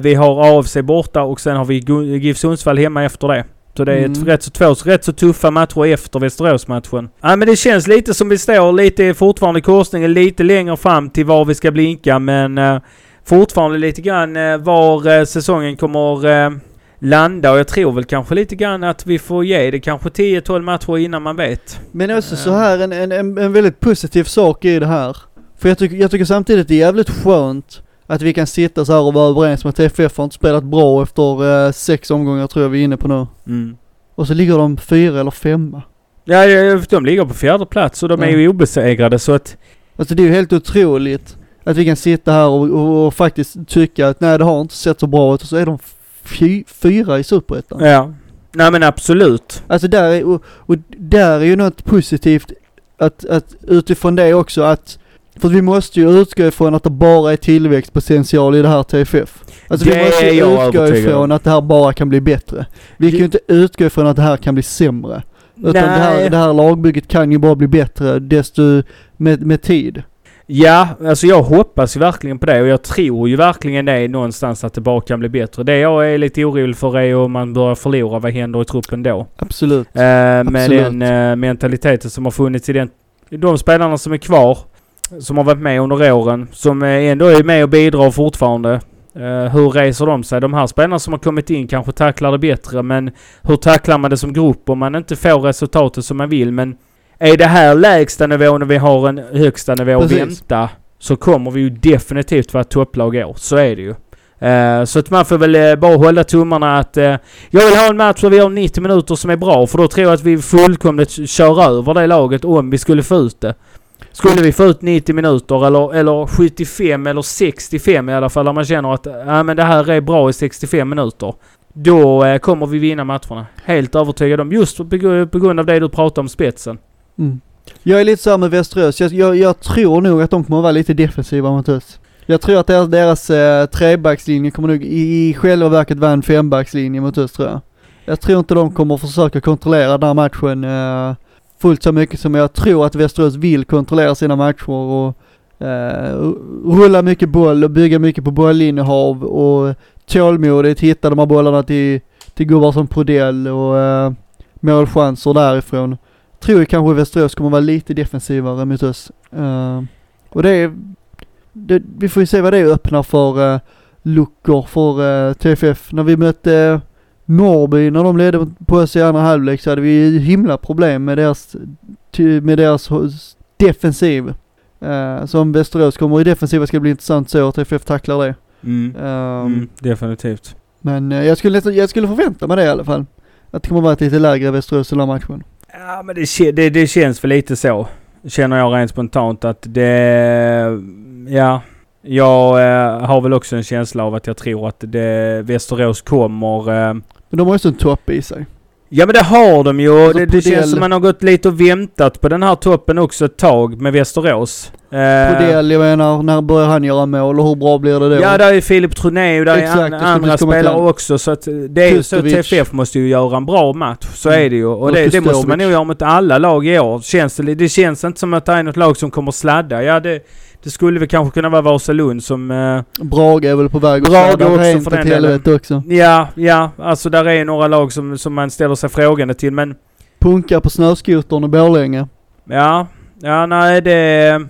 Vi har AFC borta och sen har vi GIF Sundsvall hemma efter det. Så det är ett Mm. rätt, så, två rätt så tuffa matcher efter Västerås-matchen. Ja men det känns lite som vi står lite fortfarande i korsningen, lite längre fram till var vi ska blinka men eh, fortfarande lite grann eh, var eh, säsongen kommer eh, landa och jag tror väl kanske lite grann att vi får ge det kanske 10-12 matcher innan man vet. Men också så här en, en, en, en väldigt positiv sak i det här. För jag tycker, jag tycker samtidigt det är jävligt skönt att vi kan sitta så här och vara överens med att TFF har inte spelat bra efter eh, sex omgångar tror jag vi är inne på nu. Mm. Och så ligger de fyra eller femma. Ja, de ligger på fjärde plats och de är ju obesegrade så att... Alltså det är ju helt otroligt att vi kan sitta här och, och, och faktiskt tycka att nej det har inte sett så bra ut och så är de fy, fyra i Superettan. Ja. Nej men absolut. Alltså där är, och, och där är ju något positivt att, att utifrån det också att för vi måste ju utgå ifrån att det bara är tillväxtpotential i det här TFF. Alltså Det vi måste ju utgå ifrån att det här bara kan bli bättre. Vi kan ju inte utgå ifrån att det här kan bli sämre. Utan det här, det här lagbygget kan ju bara bli bättre desto med, med tid. Ja, alltså jag hoppas ju verkligen på det och jag tror ju verkligen det någonstans att det bara kan bli bättre. Det jag är lite orolig för är om man börjar förlora, vad händer i truppen då? Absolut. Eh, med Absolut. den eh, mentaliteten som har funnits i den, de spelarna som är kvar, som har varit med under åren, som ändå är med och bidrar fortfarande. Eh, hur reser de sig? De här spelarna som har kommit in kanske tacklar det bättre, men hur tacklar man det som grupp om man inte får resultatet som man vill? Men är det här lägsta nivån och vi har en högsta nivå att Precis. vänta så kommer vi ju definitivt vara ett topplag i år. Så är det ju. Eh, så att man får väl eh, bara hålla tummarna att eh, jag vill ha en match där vi har 90 minuter som är bra för då tror jag att vi fullkomligt kör över det laget om vi skulle få ut det. Skulle vi få ut 90 minuter eller, eller 75 eller 65 i alla fall, där man känner att äh, men det här är bra i 65 minuter. Då eh, kommer vi vinna matcherna. Helt övertygad om. Just på, på grund av det du pratade om spetsen. Mm. Jag är lite samma med Västerås. Jag, jag, jag tror nog att de kommer vara lite defensiva mot oss. Jag tror att deras, deras eh, trebackslinje kommer nog i, i själva verket vara en fembackslinje mot oss tror jag. Jag tror inte de kommer försöka kontrollera den här matchen eh, fullt så mycket som jag tror att Västerås vill kontrollera sina matcher och eh, rulla mycket boll och bygga mycket på bollinnehav och tålmodigt hitta de här bollarna till, till gubbar som Prodell och eh, målchanser därifrån. Tror jag kanske Västerås kommer vara lite defensivare mot oss. Eh, och det är, det, vi får ju se vad det öppnar för uh, luckor för eh, TFF. När vi mötte Norrby, när de ledde på oss i andra halvlek så hade vi himla problem med deras, med deras defensiv. Uh, så om Västerås kommer i defensiva ska det bli intressant så att TFF tacklar det. Mm. Ehm, Mm, definitivt. Men eh, jag, skulle, jag skulle förvänta mig det i alla fall. Att det kommer vara ett lite lägre Västerås i den här matchen. Ja men det, det, det känns väl lite så. Känner jag rent spontant att det... Ja. Jag eh, har väl också en känsla av att jag tror att det, Västerås kommer... Eh, Men de har ju så en topp i sig. ja men det har de ju. Alltså, det, det känns som man har gått lite och väntat på den här toppen också ett tag med Västerås. Eh, Podell, jag menar, när börjar han göra mål och hur bra blir det då? Ja, där är Filip Troné och där Exakt, är an, andra till spelare också. Så att det är ju så. TFF måste ju göra en bra match. Så Mm. är det ju. Och det, det måste man nog göra mot alla lag i år. Känns det, det känns inte som att det är något lag som kommer sladda. Ja, det, det skulle väl kanske kunna vara Vasalund som... Eh, Brage är väl på väg att Brage också rent för den helvete också. ja, ja. Alltså där är några lag som, som man ställer sig frågande till. Men Punkar på snöskotern i Borlänge. ja, ja nej det...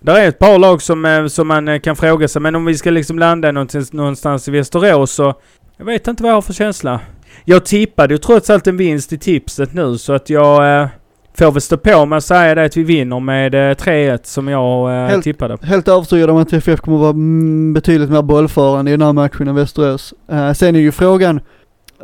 Där är ett par lag som, eh, som man eh, kan fråga sig. Men om vi ska liksom landa någonstans, någonstans i Västerås så... Jag vet inte vad jag har för känsla. Jag tippade ju trots allt en vinst i tipset nu så att jag eh, får väl stå på mig och säga det att vi vinner med eh, 3-1 som jag eh, Helt- tippade. Helt övertygad om att TFF kommer vara mm, betydligt mer bollförande i den här matchen än Västerås. Uh, sen är ju frågan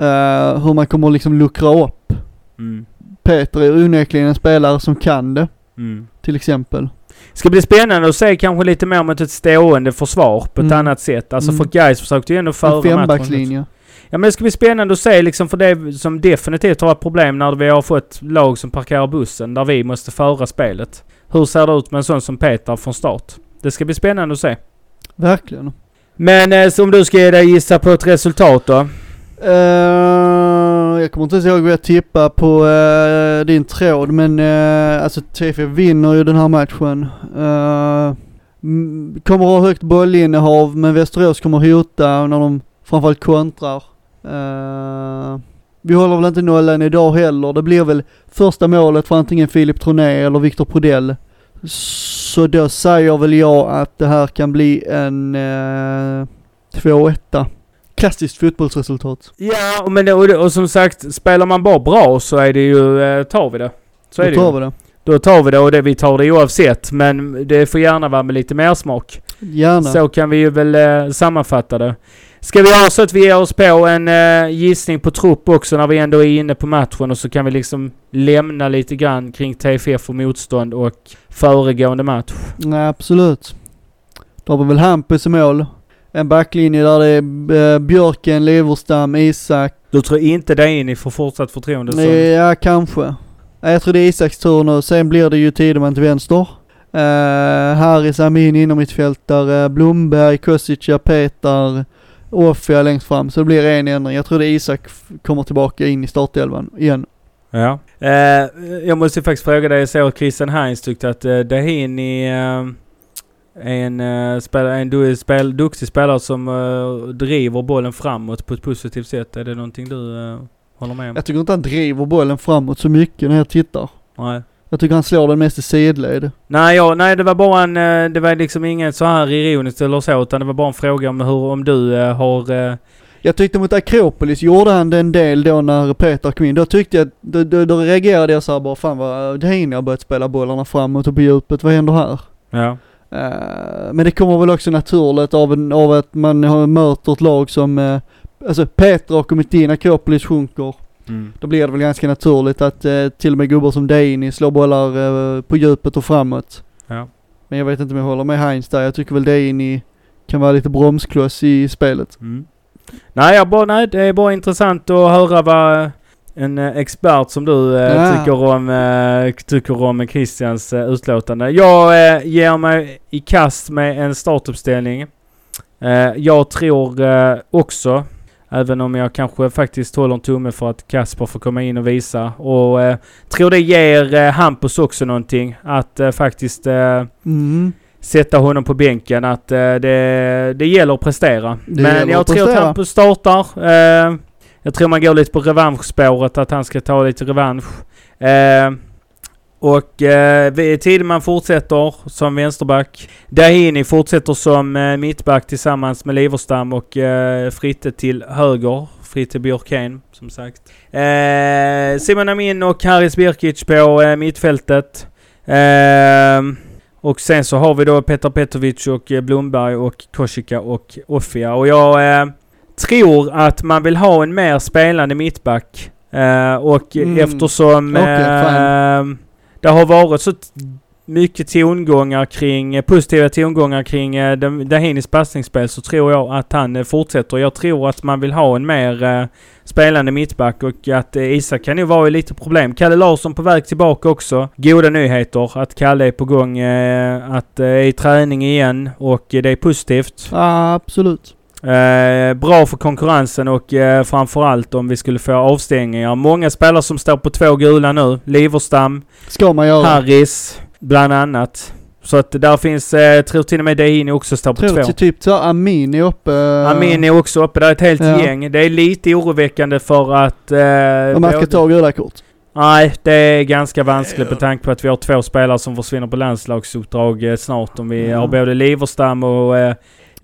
eh, hur man kommer liksom luckra upp. Mm. Peter är onekligen en spelare som kan det, Mm. till exempel. Ska bli spännande att se kanske lite mer mot ett stående försvar på ett Mm. annat sätt. Alltså Mm. för Gais försökte ju ändå föra En matchen. fembackslinje. Ja men det ska bli spännande att se liksom för det som definitivt har varit problem när vi har fått lag som parkerar bussen där vi måste föra spelet. Hur ser det ut med en sån som Peter från start? Det ska bli spännande att se. Verkligen. Men eh, så om du ska ge dig gissa på ett resultat då? Eh, jag kommer inte ens ihåg vad jag tippade på eh, din tråd men uh, alltså TFF vinner ju den här matchen. Uh, kommer ha högt bollinnehav men Västerås kommer hota när de framförallt kontrar. Eh, vi håller väl inte nollan idag heller. Det blir väl första målet för antingen Filip Troné eller Viktor Prodell. Så då säger väl jag att det här kan bli en uh, 2-1. Klassiskt fotbollsresultat. Ja, men det, och, det, och som sagt, spelar man bara bra så är det ju, eh, tar vi det. Så är Då det tar ju. vi det. Då tar vi det och det, vi tar det oavsett. Men det får gärna vara med lite mer smak. Gärna. Så kan vi ju väl eh, sammanfatta det. Ska vi göra så att vi ger oss på en eh, gissning på trupp också när vi ändå är inne på matchen och så kan vi liksom lämna lite grann kring TFF och motstånd och föregående match. Nej, absolut. Då har vi väl Hampus i mål. En backlinje där det är eh, Björken, Leverstam, Isak. Du tror inte det in i för fortsatt förtroende. Nej, ja, kanske. Jag tror det är Isaks tur nu. Sen blir det ju Tideman till vänster. Uh, Haris Amin inom mittfältare, Blomberg, Kosica, Petar, Offia längst fram. Så det blir en ändring. Jag tror det är Isak kommer tillbaka in i startelvan igen. Ja. Eh, jag måste faktiskt fråga dig, jag såg att Christian Heinz tyckte att eh, Dahini eh, är en, eh, spel, en du, spel, duktig spelare som eh, driver bollen framåt på ett positivt sätt. Är det någonting du eh, håller med om? Jag tycker inte han driver bollen framåt så mycket när jag tittar. Nej. Jag tycker han slår den mest i sidled. Nej, ja, nej, det var bara en... eh, Det var liksom inget så här ironiskt eller så, utan det var bara en fråga om hur, om du eh, har... eh, Jag tyckte mot Akropolis gjorde han det en del då när Peter kom in. Då tyckte jag, då, då, då reagerade jag så här bara fan vad Dehin har börjat spela bollarna framåt och på djupet. Vad händer här? Ja. Men det kommer väl också naturligt av, en, av att man har möter ett lag som, uh, alltså Peter har kommit in, Akropolis sjunker. Mm. Då blir det väl ganska naturligt att eh, till och med gubbar som Deini slår bollar eh, på djupet och framåt. Ja. Men jag vet inte om jag håller med Heinz där. Jag tycker väl Deini kan vara lite bromskloss i spelet. Mm. Nej, jag bara, nej, det är bara intressant att höra vad en eh, expert som du eh, Ja. tycker, om, eh, tycker om Christians eh, utlåtande. Jag eh, ger mig i kast med en startuppställning. Eh, jag tror eh, också, även om jag kanske faktiskt håller en tumme för att Kasper får komma in och visa. Och eh, tror det ger eh, Hampus också någonting. Att eh, faktiskt eh, Mm. sätta honom på bänken. Att eh, det, det gäller att prestera. Det Men jag tror att. Hampus startar. Eh, jag tror man går lite på revanschspåret. Att han ska ta lite revansch. Och eh, Tideman fortsätter som vänsterback. Dahini fortsätter som eh, mittback tillsammans med Liverstam och eh, Fritte till höger. Fritte Björkén som sagt. Eh, Simon Amin och Haris Birkic på eh, mittfältet. Eh, och sen så har vi då Petar Petrovic och eh, Blomberg och Koshika och Offia. Och jag eh, tror att man vill ha en mer spelande mittback. Eh, och Mm. eftersom eh, det har varit så mycket tongångar kring, eh, positiva tongångar kring eh, Dahinis passningsspel så tror jag att han eh, fortsätter. Jag tror att man vill ha en mer eh, spelande mittback och att eh, Isak kan ju vara i lite problem. Kalle Larsson på väg tillbaka också. Goda nyheter att Kalle är på gång, eh, att eh, är i träning igen och eh, det är positivt. Ja, absolut. Eh, bra för konkurrensen och eh, framförallt om vi skulle få avstängningar. Många spelare som står på två gula nu. Liverstam, Ska man göra. Harris bland annat. Så att där finns, eh, tror till och med Dehini också står på tror två. att typ så Amin är uppe. Amin är också uppe. Det är ett helt Ja. gäng. Det är lite oroväckande för att... Eh, Om man ska ta gula kort. Nej, det är ganska vanskligt med tanke på att vi har två spelare som försvinner på landslagsuppdrag eh, snart. Om vi Ja. har både Liverstam och... Eh,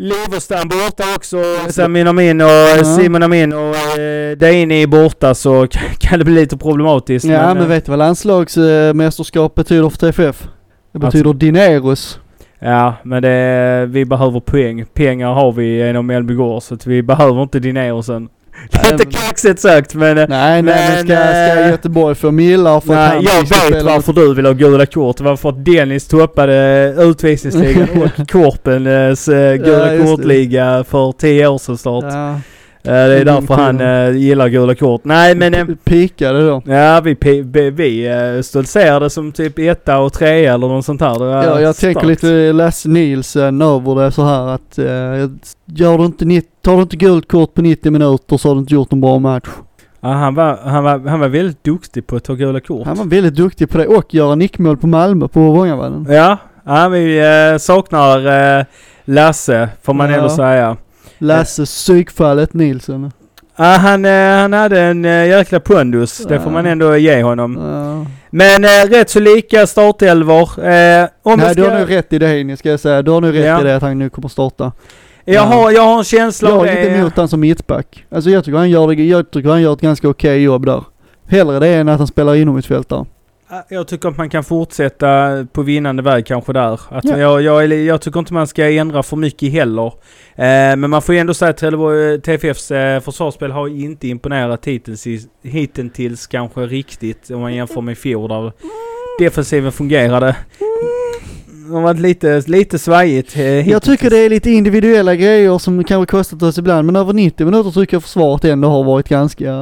Liverstam borta också. Samin Amin och ja. Simon Amin och eh, Deini är borta så kan det bli lite problematiskt. Ja men, eh, vet du vad landslagsmästerskap betyder för TFF? Det betyder dineros. Ja, men det, vi behöver poäng. Pengar har vi genom Mellby Gård så att vi behöver inte Dinerosen. Lite men- kaxigt sagt men... eh, Nej nej men ska, ska eh, Göteborg få millar för Nej, jag vet varför du vill ha gula kort. Det var för att Dennis toppade utvisningsligan och Korpens eh, gula kortliga för tio år sedan snart. Ja. Eh, det är därför han eh, gillar gula kort. Nej men... eh, Pikade då. Ja, vi, vi, vi stoltserade som typ etta och trea eller något sånt här. Ja, jag tänker starkt. lite Lasse Nielsen över det så här att eh, gör du inte, tar du inte gult kort på 90 minuter så har du inte gjort en bra match. Ja, han, var, han, var, han var väldigt duktig på att ta gula kort. Han var väldigt duktig på det och göra nickmål på Malmö på Vångavallen. Ja, ja vi eh, saknar Lasse får man Ja. ändå säga. Lasse psykfallet Nielsen. Ja, han, eh, han hade en eh, jäkla pondus. Det får man ändå ge honom. Ja. Men eh, rätt så lika startelvor. Eh, om Nej vi du ska, har nog rätt i det Heini ska jag säga. Du har nog rätt Ja. i det att han nu kommer starta. jag, har, jag har en känsla Jag av har inte det. emot han som mittback. Alltså jag tycker han gör, det, jag tycker han gör ett ganska okej jobb där. Hellre det än att han spelar inomhusfältare. Ja, Jag tycker att man kan fortsätta på vinnande väg kanske där. Att Ja. jag, jag, jag tycker inte man ska ändra för mycket heller. Eh, men man får ju ändå säga att TFFs eh, försvarsspel har inte imponerat hittills, hittills kanske riktigt om man jämför med i fjol där defensiven fungerade. Det har varit lite, lite svajigt eh, Jag tycker det är lite individuella grejer som kanske kostat oss ibland men över 90 minuter tycker jag försvaret ändå har varit ganska...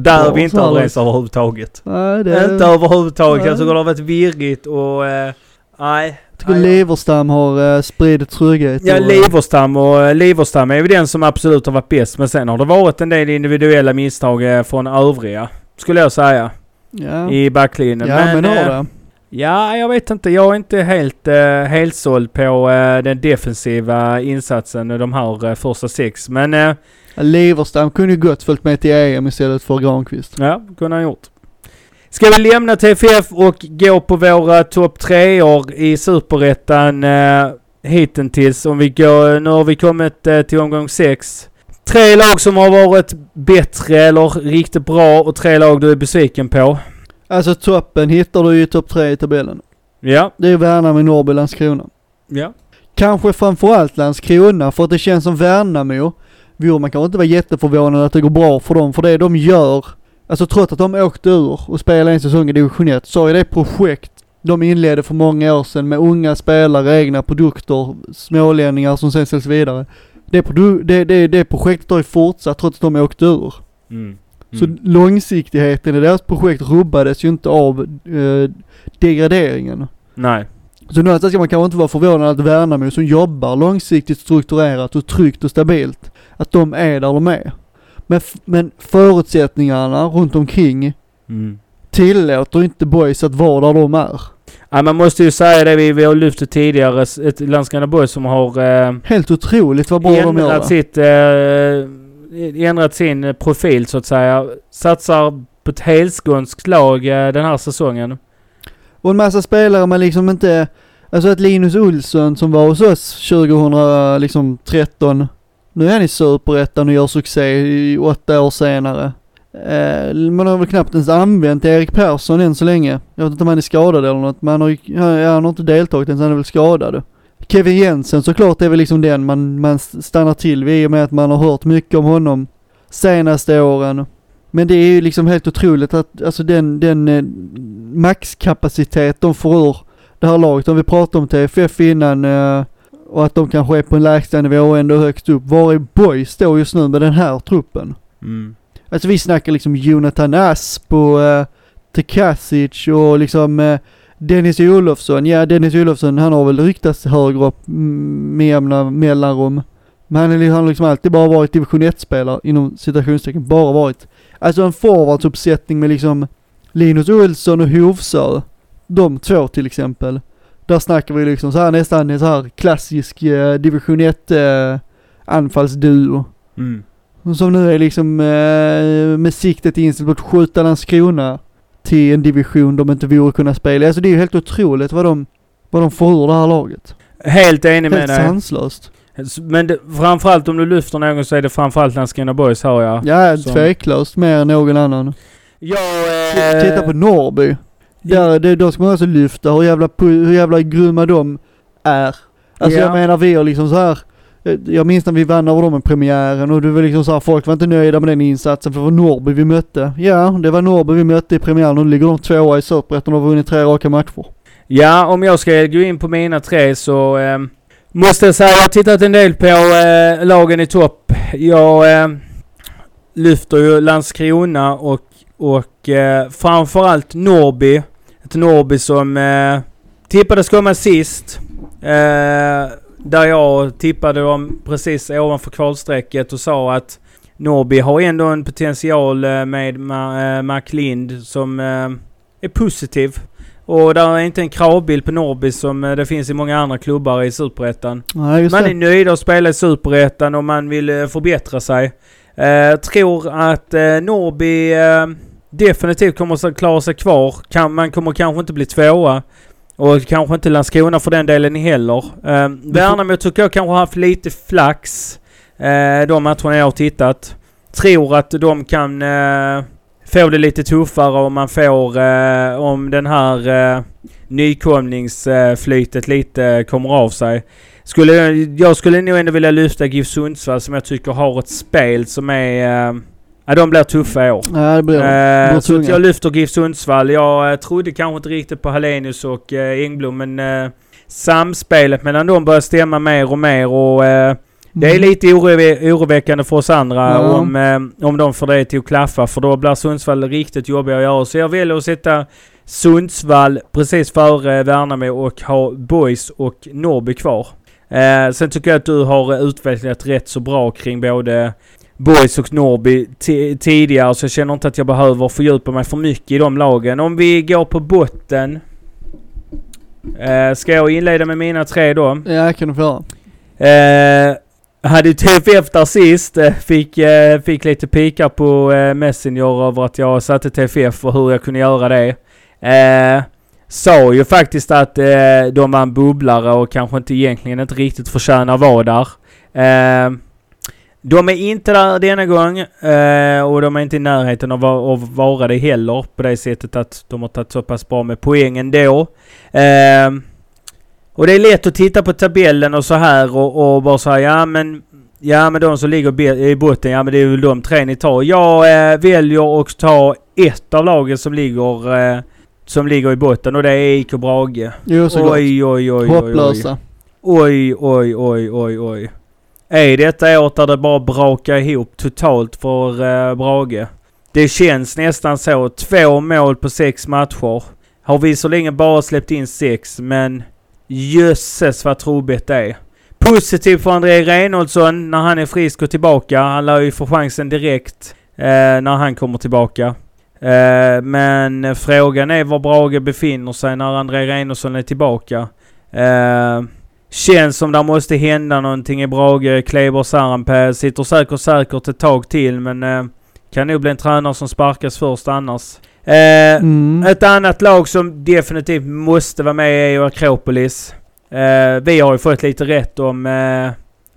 Där är vi inte överens överhuvudtaget. Nej det... Inte överhuvudtaget. Nej. Jag tycker det har varit virrigt och... Eh, nej. Jag tycker Leverstam har uh, spridit trygghet. Ja, och, eh, Liverstam och eh, Liverstam är ju den som absolut har varit bäst. Men sen har det varit en del individuella misstag eh, från övriga. Skulle jag säga. Ja, I backlinjen. ja men, har eh, det. Ja, jag vet inte. Jag är inte helt, uh, helt såld på eh, den defensiva insatsen de här uh, första sex. Men Leverstam kunde ju gott följt med till EM istället för Granqvist. ja, kunde han gjort. Ska vi lämna TFF och gå på våra topp tre år i Superettan uh, hittills? Om vi går, nu har vi kommit eh, till omgång sex. Tre lag som har varit bättre eller riktigt bra och tre lag du är besviken på. Alltså toppen hittar du ju i topp tre i tabellen. Ja, Det är Värnamo, Norrby, Landskrona. ja. Kanske framförallt Landskrona för att det känns som Värnamo. Jo, man kan inte vara jätteförvånad att det går bra för dem för det de gör. Alltså trots att de åkte ur och spelade en säsong i division 1 så är det projekt de inledde för många år sedan med unga spelare, egna produkter, smålänningar som sen säljs vidare. Det, det, det, det projektet har ju fortsatt trots att de åkte ur. Mm. Så långsiktigheten i deras projekt rubbades ju inte av eh, degraderingen. Nej. Så någonstans ska man kanske inte vara förvånad att Värnamo som jobbar långsiktigt strukturerat och tryggt och stabilt, att de är där de är. Men, men förutsättningarna runt omkring Mm. tillåter inte boys att vara där de är. Ja, man måste ju säga det vi, vi har lyft det tidigare. Ett Landskrona Boys som har eh, Helt otroligt vad bra de gör. sitt, eh, ändrat sin profil så att säga. Satsar på ett helskånskt lag eh, den här säsongen. Och en massa spelare man liksom inte, alltså att Linus Olsson som var hos oss 2013, liksom, 13, nu är han i Superettan och gör succé i åtta år senare. Eh, man har väl knappt ens använt Erik Persson än så länge. Jag vet inte om han är skadad eller något, men han har, ja, han har inte deltagit ens, han är väl skadad. Kevin Jensen såklart är väl liksom den man, man stannar till vid i och med att man har hört mycket om honom senaste åren. Men det är ju liksom helt otroligt att, alltså den, den eh, maxkapacitet de får ur det här laget. Om vi pratade om TFF innan eh, och att de kanske är på en lägsta nivå och ändå högst upp. Var är Boys då just nu med den här truppen? Mm. Alltså vi snackar liksom Jonathan Asp och uh, Tekasic och liksom eh, Dennis Olofsson. Ja, Dennis Olofsson han har väl ryktats högre upp mm, med jämna mellanrum. Men han har liksom alltid bara varit division 1-spelare inom citationstecken. Bara varit. Alltså en forwardsuppsättning med liksom Linus Olsson och Hovsö. De två till exempel. Där snackar vi liksom så här nästan så här klassisk eh, division 1 eh, anfallsduo. Mm. Som nu är liksom eh, med siktet inställt på att skjuta Landskrona till en division de inte vore kunna spela. Alltså det är ju helt otroligt vad de, vad de får ur det här laget. Helt enig med Helt dig. sanslöst. Men det, framförallt om du lyfter någon så är det framförallt Landskrona Boys hör jag. Ja, Som- tveklöst mer än någon annan. Jag... T- Titta på Norrby. Där, det, då ska man också lyfta hur jävla, hur jävla grymma de är. Alltså Ja. jag menar vi har liksom så här. eh, Jag minns när vi vann över dem i premiären och det var liksom så här, folk var inte nöjda med den insatsen för det var Norrby vi mötte. Ja, det var Norrby vi mötte i premiären och nu ligger de tvåa i Superettan och har vunnit tre raka matcher. Ja, om jag ska gå in på mina tre så eh, måste jag säga jag har tittat en del på eh, lagen i topp. Jag, eh, lyfter ju Landskrona och, och eh, framförallt Norby. Ett Norby som eh, tippades komma sist. Eh, där jag tippade dem precis ovanför kvalstrecket och sa att Norby har ändå en potential eh, med eh, McLind som eh, är positiv. Och där är inte en kravbild på Norby som det finns i många andra klubbar i Superettan. Man är nöjd att spela i Superettan och man vill förbättra sig. Eh, tror att eh, eh, definitivt kommer att klara sig kvar. Kan, man kommer kanske inte bli tvåa. Och kanske inte Landskrona för den delen heller. Eh, Värnamo tycker jag kanske har haft lite flax. Eh, de matcherna jag har tittat. Tror att de kan eh, få det lite tuffare om man får, eh, om den här eh, nykomlingsflytet lite kommer av sig. Skulle, jag- skulle nog ändå vilja lyfta GIF Sundsvall som jag tycker har ett spel som är... Eh, ja, de blir tuffa i år. Nej, det blir de. Eh, blir så att tunga. jag lyfter GIF Sundsvall. Jag eh, trodde kanske inte riktigt på Hallenius och eh, Engblom men eh, samspelet mellan dem börjar stämma mer och mer och eh, det är Mm. lite oro- oroväckande för oss andra Ja. om, eh, om de får det till att klaffa för då blir Sundsvall riktigt jobbiga att göra. Så jag väljer att sätta Sundsvall precis före Värnamo och ha Boys och Norrby kvar. Eh, sen tycker jag att du har utvecklat rätt så bra kring både Boys och Norrby ti- tidigare så jag känner inte att jag behöver fördjupa mig för mycket i de lagen. Om vi går på botten. Eh, ska jag inleda med mina tre då? Ja, kan du få göra. Eh, hade ju TFF där sist. Eh, fick, eh, fick lite pikar på eh, Messenger över att jag satte TFF och hur jag kunde göra det. Eh, sa ju faktiskt att eh, de var en bubblare och kanske inte egentligen inte riktigt förtjänar vara där. Eh, de är inte där denna gång eh, och de är inte i närheten av att vara det heller på det sättet att de har tagit så pass bra med poäng ändå. Eh, och det är lätt att titta på tabellen och så här och, och bara säga ja men Ja men de som ligger i botten, ja men det är väl de tre ni tar. Jag eh, väljer att ta ett av lagen som ligger eh, som ligger i botten och det är IK Brage. Jo, såklart. Oj oj oj oj oj. Hopplösa. Oj oj oj oj oj. Är detta året där det bara brakar ihop totalt för eh, Brage? Det känns nästan så. Två mål på sex matcher. Har visserligen bara släppt in sex men jösses vad trubbigt det är. Positivt för André Reinholdsson när han är frisk och tillbaka. Han lär ju få chansen direkt eh, när han kommer tillbaka. Eh, men frågan är var Brage befinner sig när André Reinholdsson är tillbaka. Eh, känns som det måste hända någonting i Brage. Kleber Sarampe sitter säkert säkert ett tag till men eh, kan nog bli en tränare som sparkas först annars. Eh, Mm. ett annat lag som definitivt måste vara med är ju Akropolis. Eh, vi har ju fått lite rätt om eh,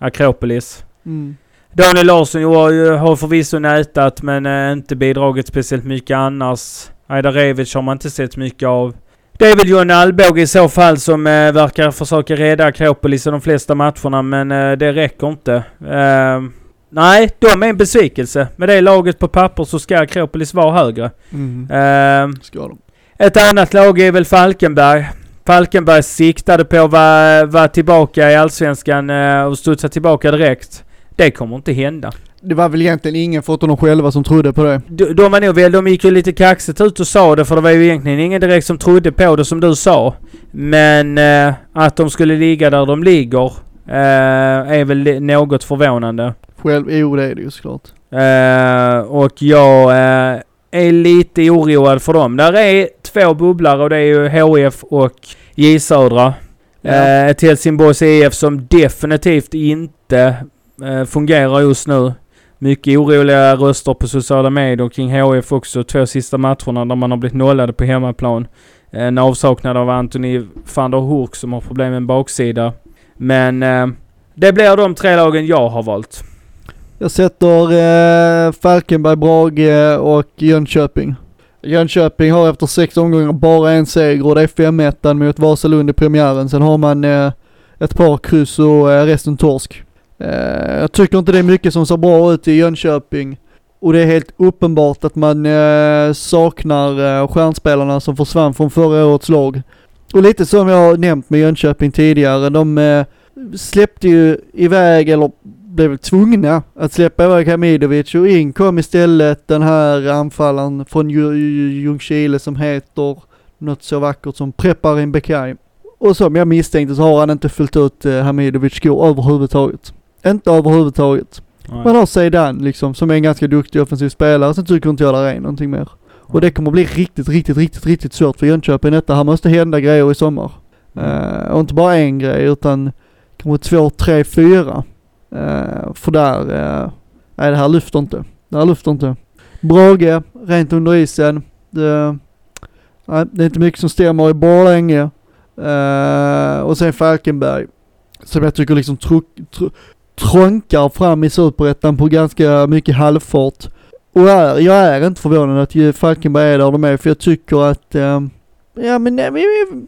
Akropolis. Mm. Daniel Larsson har, förvisso nätat men eh, inte bidragit speciellt mycket annars. Aida Revic har man inte sett mycket av. Det är väl John Alvbåge i så fall som eh, verkar försöka rädda Akropolis i de flesta matcherna men eh, det räcker inte. Eh, nej, de är en besvikelse. Med det laget på papper så ska Akropolis vara högre. Mm. Eh, Ska de. ett annat lag är väl Falkenberg. Falkenberg siktade på att vara, vara tillbaka i Allsvenskan eh, och studsa tillbaka direkt. Det kommer inte hända. Det var väl egentligen ingen förutom de själva som trodde på det. De, de var nog väl, de gick ju lite kaxigt ut och sa det för det var ju egentligen ingen direkt som trodde på det som du sa. Men eh, att de skulle ligga där de ligger eh, är väl något förvånande. Själv, jo det är det ju såklart. Eh, och jag eh, är lite oroad för dem. Där är två bubblare och det är ju HF och J Södra. Ja. Eh, ett Helsingborgs IF som definitivt inte eh, fungerar just nu. Mycket oroliga röster på sociala medier kring HF också. Två sista matcherna där man har blivit nollade på hemmaplan. En avsaknad av Anthony van der Hoek som har problem med en baksida. Men eh, det blir de tre lagen jag har valt. Jag sätter eh, Falkenberg, Brage eh, och Jönköping. Jönköping har efter sex omgångar bara en seger och det är 5-1 mot Vasalund i premiären. Sen har man eh, ett par kryss och eh, resten torsk. Eh, jag tycker inte det är mycket som ser bra ut i Jönköping. Och det är helt uppenbart att man eh, saknar eh, stjärnspelarna som försvann från förra årets lag. Och lite som jag har nämnt med Jönköping tidigare, de eh, släppte ju iväg, eller blev tvungna att släppa iväg Hamidovic och in kom istället den här anfallaren från Ljungskile som heter något så vackert som Preparin Bekai. Och som jag misstänkte så har han inte fyllt ut eh, Hamidovic skor överhuvudtaget. Inte överhuvudtaget. Man har Zeidan liksom som är en ganska duktig offensiv spelare, sen tycker inte jag där är någonting mer. Och det kommer bli riktigt, riktigt, riktigt, riktigt svårt för Jönköping detta. Här måste hända grejer i sommar. Eh, och inte bara en grej utan kanske två, tre, fyra. Eh, för där, uh, nej det här lyfter inte. Det här lyfter inte. Brage, rent under isen. Det, nej, det är inte mycket som stämmer i Borlänge. Eh, och sen Falkenberg. Som jag tycker liksom tro, tro, trånkar fram i superettan på ganska mycket halvfart. Och är, jag är inte förvånad att Falkenberg är där de är för jag tycker att, eh, ja men nej, men-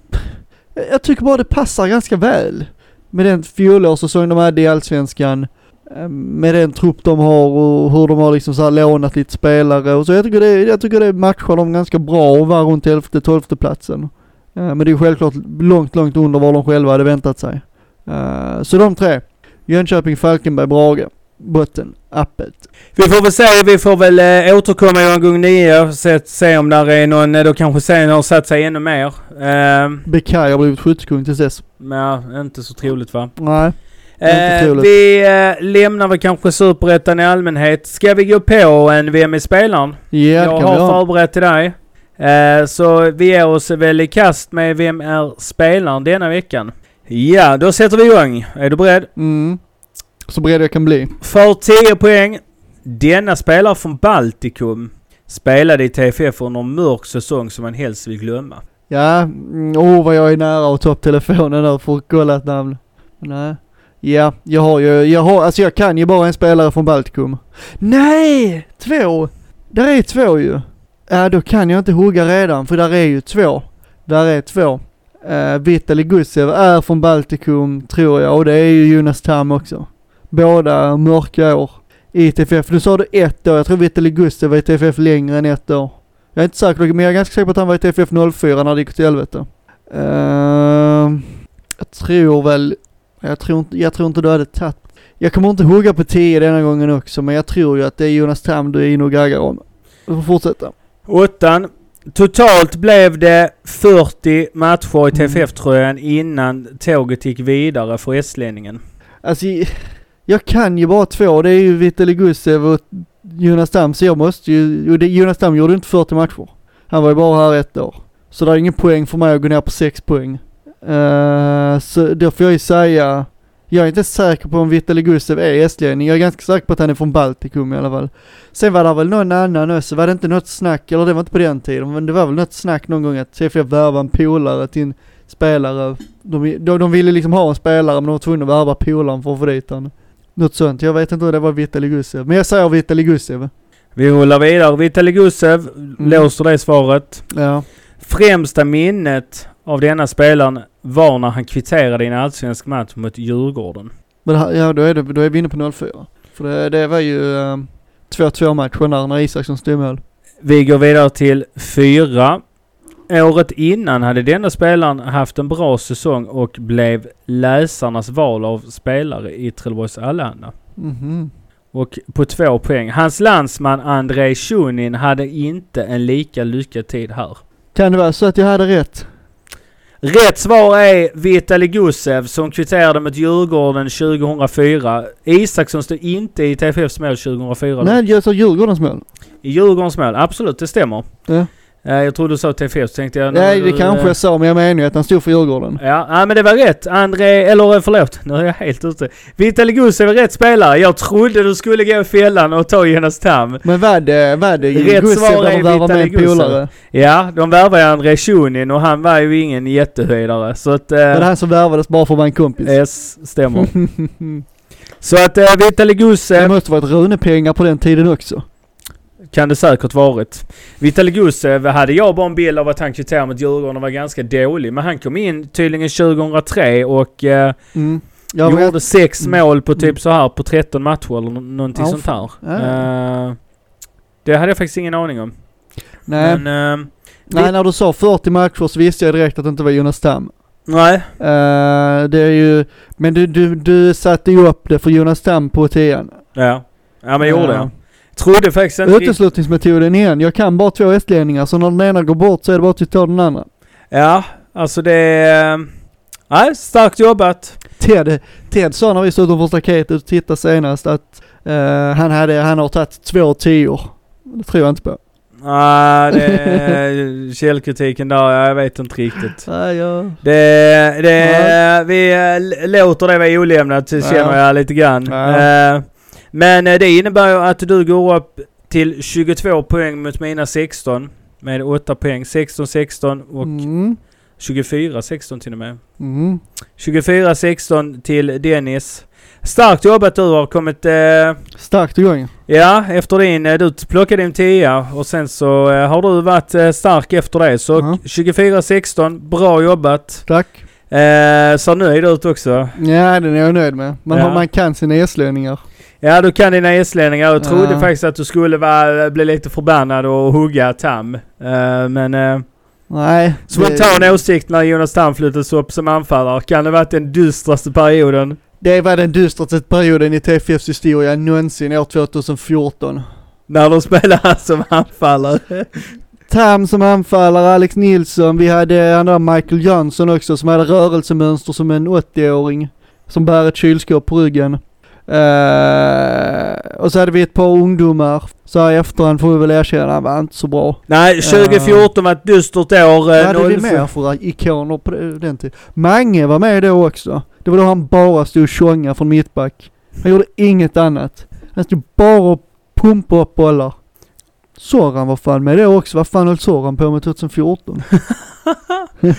jag tycker bara det passar ganska väl. Med den fjolårssäsong de hade i Allsvenskan, ehm, med den trupp de har och hur de har liksom så här lånat lite spelare och så. Jag tycker det, jag tycker det matchar dem ganska bra och var runt 11-12 platsen. Ehm, men det är självklart långt, långt under vad de själva hade väntat sig. Ehm, så de tre. Jönköping, Falkenberg, Brage. Botten, appet. Vi får väl se, vi får väl eh, återkomma i omgång nio. Se, se om där är någon, eh, då kanske serien har satt sig ännu mer. Eh, Bekaj har blivit skyttekung tills dess. ja, inte så troligt va? Nej. Är Eh, vi eh, lämnar väl kanske Superettan i allmänhet. Ska vi gå på en Vem i spelaren? Ja, det Jag kan vi har ha. förberett till dig. Eh, så vi ger oss väl i kast med Vem är spelaren denna veckan? Ja, då sätter vi igång. Är du beredd? Mm. Så beredd jag kan bli. För 10 poäng. Denna spelare från Baltikum spelade i TFF under en mörk säsong som man helst vill glömma. Ja, mm, åh vad jag är nära att ta upp telefonen där för att kolla ett namn. Nej. Ja, jag har ju, jag har, alltså jag kan ju bara en spelare från Baltikum. Nej! Två! Där är två ju. Ja, då kan jag inte hugga redan för där är ju två. Där är två. Eh, uh, Vitali Gusev är från Baltikum tror jag och det är ju Jonas Tam också. Båda mörka år i TFF. Nu sa du ett år, jag tror Vitali Gusev var i TFF längre än ett år. Jag är inte säker, men jag är ganska säker på att han var i TFF 04 när det gick åt helvete. Uh, jag tror väl, jag tror, inte, jag tror inte du hade tagit, jag kommer inte hugga på 10 denna gången också, men jag tror ju att det är Jonas Tam du är inne och gaggar om. Du får fortsätta. Åttan. Totalt blev det 40 matcher Mm. i TFF-tröjan innan tåget gick vidare för estlänningen. Alltså, jag kan ju bara två, det är ju Vitali Gusev och Jonas Tam, så jag måste ju, Jonas Tam gjorde inte 40 matcher. Han var ju bara här ett år. Så det är ingen poäng för mig att gå ner på 6 poäng. Eh, så då får jag ju säga, jag är inte säker på om Vitali Gusev är estlänning, jag är ganska säker på att han är från Baltikum i alla fall. Sen var det väl någon annan också, var det inte något snack, eller det var inte på den tiden, men det var väl något snack någon gång att TFF värvade en polare till en spelare. De, de, de ville liksom ha en spelare men de var tvungna att värva polaren för att få dit han. Något sånt, jag vet inte hur det var Vitali Gusev. Men jag säger Vitali Gusev. Vi rullar vidare. Vitali Gusev, låser det svaret. Ja. Främsta minnet av denna spelaren var när han kvitterade i en allsvensk match mot Djurgården. Men ja då är, det, då är vi inne på 04. För det, det var ju eh, 2-2 matchen där när Isaksson stod mål. Vi går vidare till fyra. Året innan hade denna spelaren haft en bra säsong och blev läsarnas val av spelare i Trelleborgs Allehanda. Mhm. Och på två poäng. Hans landsman Andrei Shunin hade inte en lika lyckad tid här. Kan det vara så att jag hade rätt? Rätt svar är Vitali Gusev som kvitterade mot Djurgården 2004. Isaksson stod inte i TFFs mål 2004. Nej, jag sa Djurgårdens mål. I Djurgårdens mål, absolut det stämmer. Ja. Eh, Jag tror du sa TFF så tänkte jag... Nej, det nu, kanske eh, jag sa, men jag menar ju att han stod för Djurgården. Ja, ja, men det var rätt. André, eller eh, förlåt, nu är jag helt ute. Vitali Gusev är rätt spelare. Jag trodde du skulle gå i fällan och ta Jonas Tam. Men vad det, vad det Rätt Gusev svar är Vitali Gusev. polare? Ja, de värvade André Shunin och han var ju ingen jättehöjdare. Så att... Var det Eh, han som värvades bara för att vara en kompis? yes, stämmer. Så att eh, Vitali Det Gusev måste varit Rune-pengar på den tiden också. Kan det säkert varit. Vitali Gusev hade jag bara en bild av att han kvitterade mot Djurgården och var ganska dålig. Men han kom in tydligen 2003 och eh, Mm. Jag gjorde sex Mm. mål på typ Mm. så här på 13 matcher eller nå- någonting Ja, sånt här. Ja. Eh, det hade jag faktiskt ingen aning om. Nej, Men... eh, nej, när du sa 40 matcher så visste jag direkt att det inte var Jonas Tam. Nej. Eh, det är ju, men du, du, du satte ju upp det för Jonas Tam på tian. Ja. Ja men gjorde Ja. Trodde faktiskt inte Uteslutningsmetoden igen. Jag kan bara två estlänningar så när den ena går bort så är det bara att ta den andra. Ja, alltså det är... Nej, starkt jobbat. Ted, Ted sa när vi stod utanför staketet och tittade senast att eh, han, hade, han har tagit två tior. Det tror jag inte på. Nej, det är källkritiken där, jag vet inte riktigt. Nej, ja. Det, det, vi eh, låter det vara olämnat känner jag lite grann. Eh, Men eh, det innebär ju att du går upp till 22 poäng mot mina 16. Med 8 poäng. 16-16 och Mm. 24-16 till och med. Mm. 24-16 till Dennis. Starkt jobbat du har kommit... Eh, Starkt igång. ja, efter din... Eh, du plockade din 10 och sen så eh, har du varit eh, stark efter det. Så Ja. 24-16, bra jobbat. Tack. Eh, ser nöjd ut också. Ja, den är jag nöjd med. Man, Ja. man kan sina eslänningar. Ja, du kan dina islänningar. Jag trodde Ja. faktiskt att du skulle vara, bli lite förbannad och hugga Tam. Eh, men eh, Nej. spontan åsikt när Jonas Tam flyttades upp som anfallare. Kan det varit den dystraste perioden? Det var den dystraste perioden i TFFs historia någonsin år 2014. När de spelade som anfallare. Tam som anfallare, Alex Nilsson, vi hade han där Michael Jönsson också som hade rörelsemönster som en 80-åring. Som bär ett kylskåp på ryggen. Eh, och så hade vi ett par ungdomar. Så här i efterhand får vi väl erkänna, han var inte så bra. Nej, 2014 var ett dystert år. Vad eh, hade vi 05. mer för ikoner på den tiden? Mange var med då också. Det var då han bara stod och tjongade från mittback. Han gjorde inget annat. Han stod bara och pumpade upp bollar. Soran var fan med då också. Vad fan höll Soran på med 2014?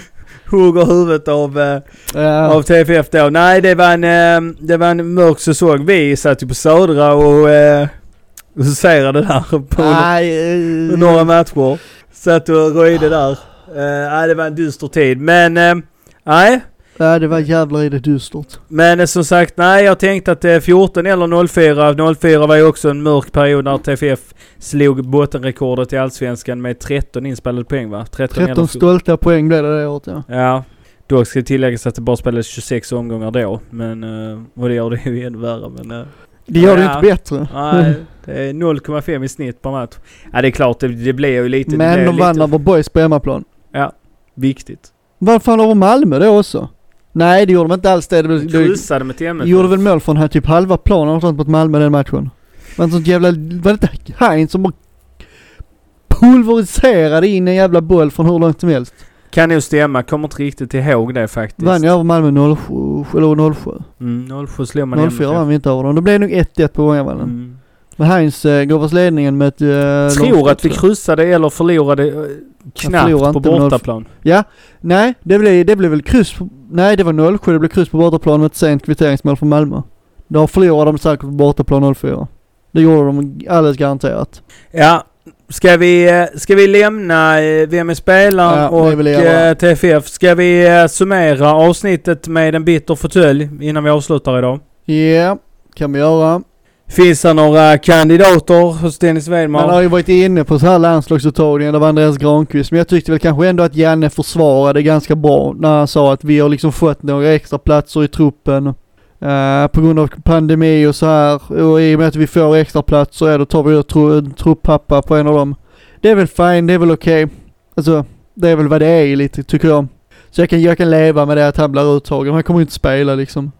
Hugger huvudet av, eh, Ja. av TFF då. Nej, det var en, eh, det var en mörk säsong. Vi satt ju på Södra och eh, huserade där på Nej, eh, några matcher. Satt och röjde där. Nej, det var en dyster tid. Men, nej. Ja, det var jävlar i det dystert. Men eh, som sagt, nej jag tänkte att det är 14 eller 04. 04 var ju också en mörk period när TFF slog bottenrekordet i Allsvenskan med 13 inspelade poäng va? 13, 13 eller 14. stolta poäng blev det det året ja. Ja. Dock ska tilläggas att det bara spelades 26 omgångar då. Men, eh, och det gör det ju ännu värre. Men, eh, Det gör det Ja. inte bättre. nej, det är 0,5 i snitt per match. Ja det är klart, det, det blir ju lite... det Men de vann lite över boys på hemmaplan. viktigt. Vad fan över Malmö då också? Nej det gjorde de inte alls det. det, det Kryssade med TMF. gjorde väl mål från här typ halva planen och sånt mot Malmö den matchen. Det sånt jävla, var det inte Heinz som bara pulveriserade in en jävla boll från hur långt som helst? Kan nog stämma, kommer inte riktigt ihåg det faktiskt. Vann ju över Malmö 07, eller 07. Mm, 07 slog man 04 vann vi inte över dem. Det blev nog 1-1 på Vångavallen. Mm. Men Heinz eh, gav oss ledningen med ett... Eh, Tror att vi kryssade eller förlorade eh, knappt förlorade på bortaplan. Ja, nej det blev, det blev väl kryss på, Nej det var 07, det blev kryss på bortaplan med ett sent kvitteringsmål från Malmö. Då förlorade de säkert på bortaplan 04. Det gjorde de alldeles garanterat. Ja, ska vi, eh, ska vi lämna eh, Vem är spelaren Ja, och eh, TFF? Ska vi summera avsnittet med en bitter fåtölj innan vi avslutar idag? Ja, kan vi göra. Finns det några kandidater hos Dennis Man har ju varit inne på så här landslagsuttagningen, av Andreas Granqvist, men jag tyckte väl kanske ändå att Janne försvarade ganska bra när han sa att vi har liksom fått några extra platser i truppen Uh, på grund av pandemi och så här och i och med att vi får extra platser, ja då tar vi tro, en truppappa på en av dem. Det är väl fine, det är väl okej. Alltså, det är väl vad det är lite tycker jag. Så jag kan, jag kan leva med det att han blir uttagen, han kommer ju inte spela liksom.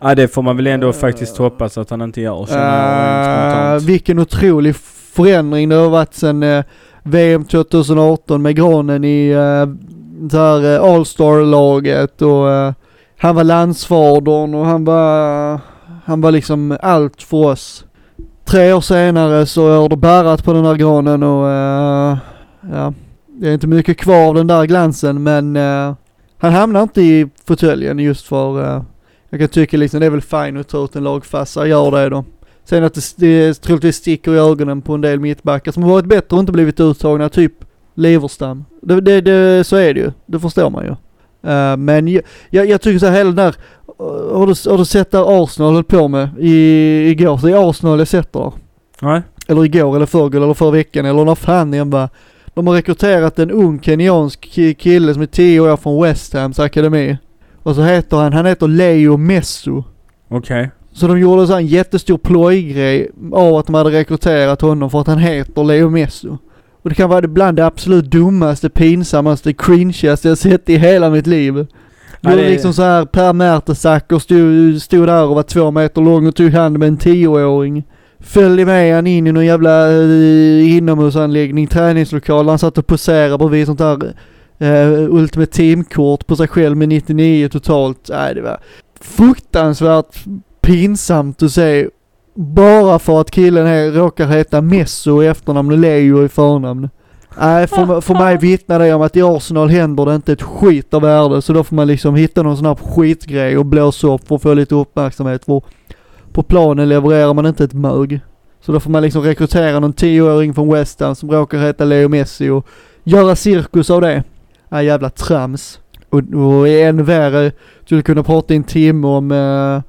Ja, det får man väl ändå faktiskt hoppas att han inte gör. känner Uh, vilken otrolig förändring det har varit sen eh, VM 2018 med Granen i så här eh, All-star-laget och eh, han var landsfadern och han var, han var liksom allt för oss. Tre år senare så har det bärat på den där granen och eh, ja, det är inte mycket kvar av den där glansen men eh, han hamnar inte i fåtöljen just för eh, jag kan tycka liksom det är väl fine att ta ut en lagfassa, gör det då. Sen att det, det troligtvis sticker i ögonen på en del mittbackar som har varit bättre och inte blivit uttagna, typ Leverstam. Det, det, det, så är det ju, det förstår man ju. Eh, men jag, jag, jag tycker så här, hela den där, uh, har, du, har du sett där Arsenal höll på med i, igår? Så det är Arsenal jag sett där. Nej? Eller igår eller förrgår eller förra veckan eller när fan igen bara. De har rekryterat en ung kenyansk ki- kille som är 10 år från West Hams akademi. Och så heter han, han heter Leo Messo. Okej. Så de gjorde så en jättestor plojgrej av att de hade rekryterat honom för att han heter Leo Messo. Och det kan vara bland det absolut dummaste, pinsammaste, cringeaste jag sett i hela mitt liv. Ja, Det liksom så här Per Mertesacker stod, stod där och var två meter lång och tog hand med en tioåring. Följde med han in i någon jävla uh, inomhusanläggning, träningslokal. Han satt och poserade bredvid sånt där uh, Ultimate Team-kort på sig själv med 99 totalt. Nej, det var fruktansvärt pinsamt att se. Bara för att killen här råkar heta Messo i efternamn och Leo i förnamn. Nej, för, för mig vittnar det om att i Arsenal händer det inte ett skit av värde. Så då får man liksom hitta någon sån här skitgrej och blåsa upp för att få lite uppmärksamhet. För på planen levererar man inte ett mög. Så då får man liksom rekrytera någon tioåring från West Ham som råkar heta Leo Messi och göra cirkus av det. Ja, jävla trams. Och, och än värre, skulle kunna prata i en timme om eh,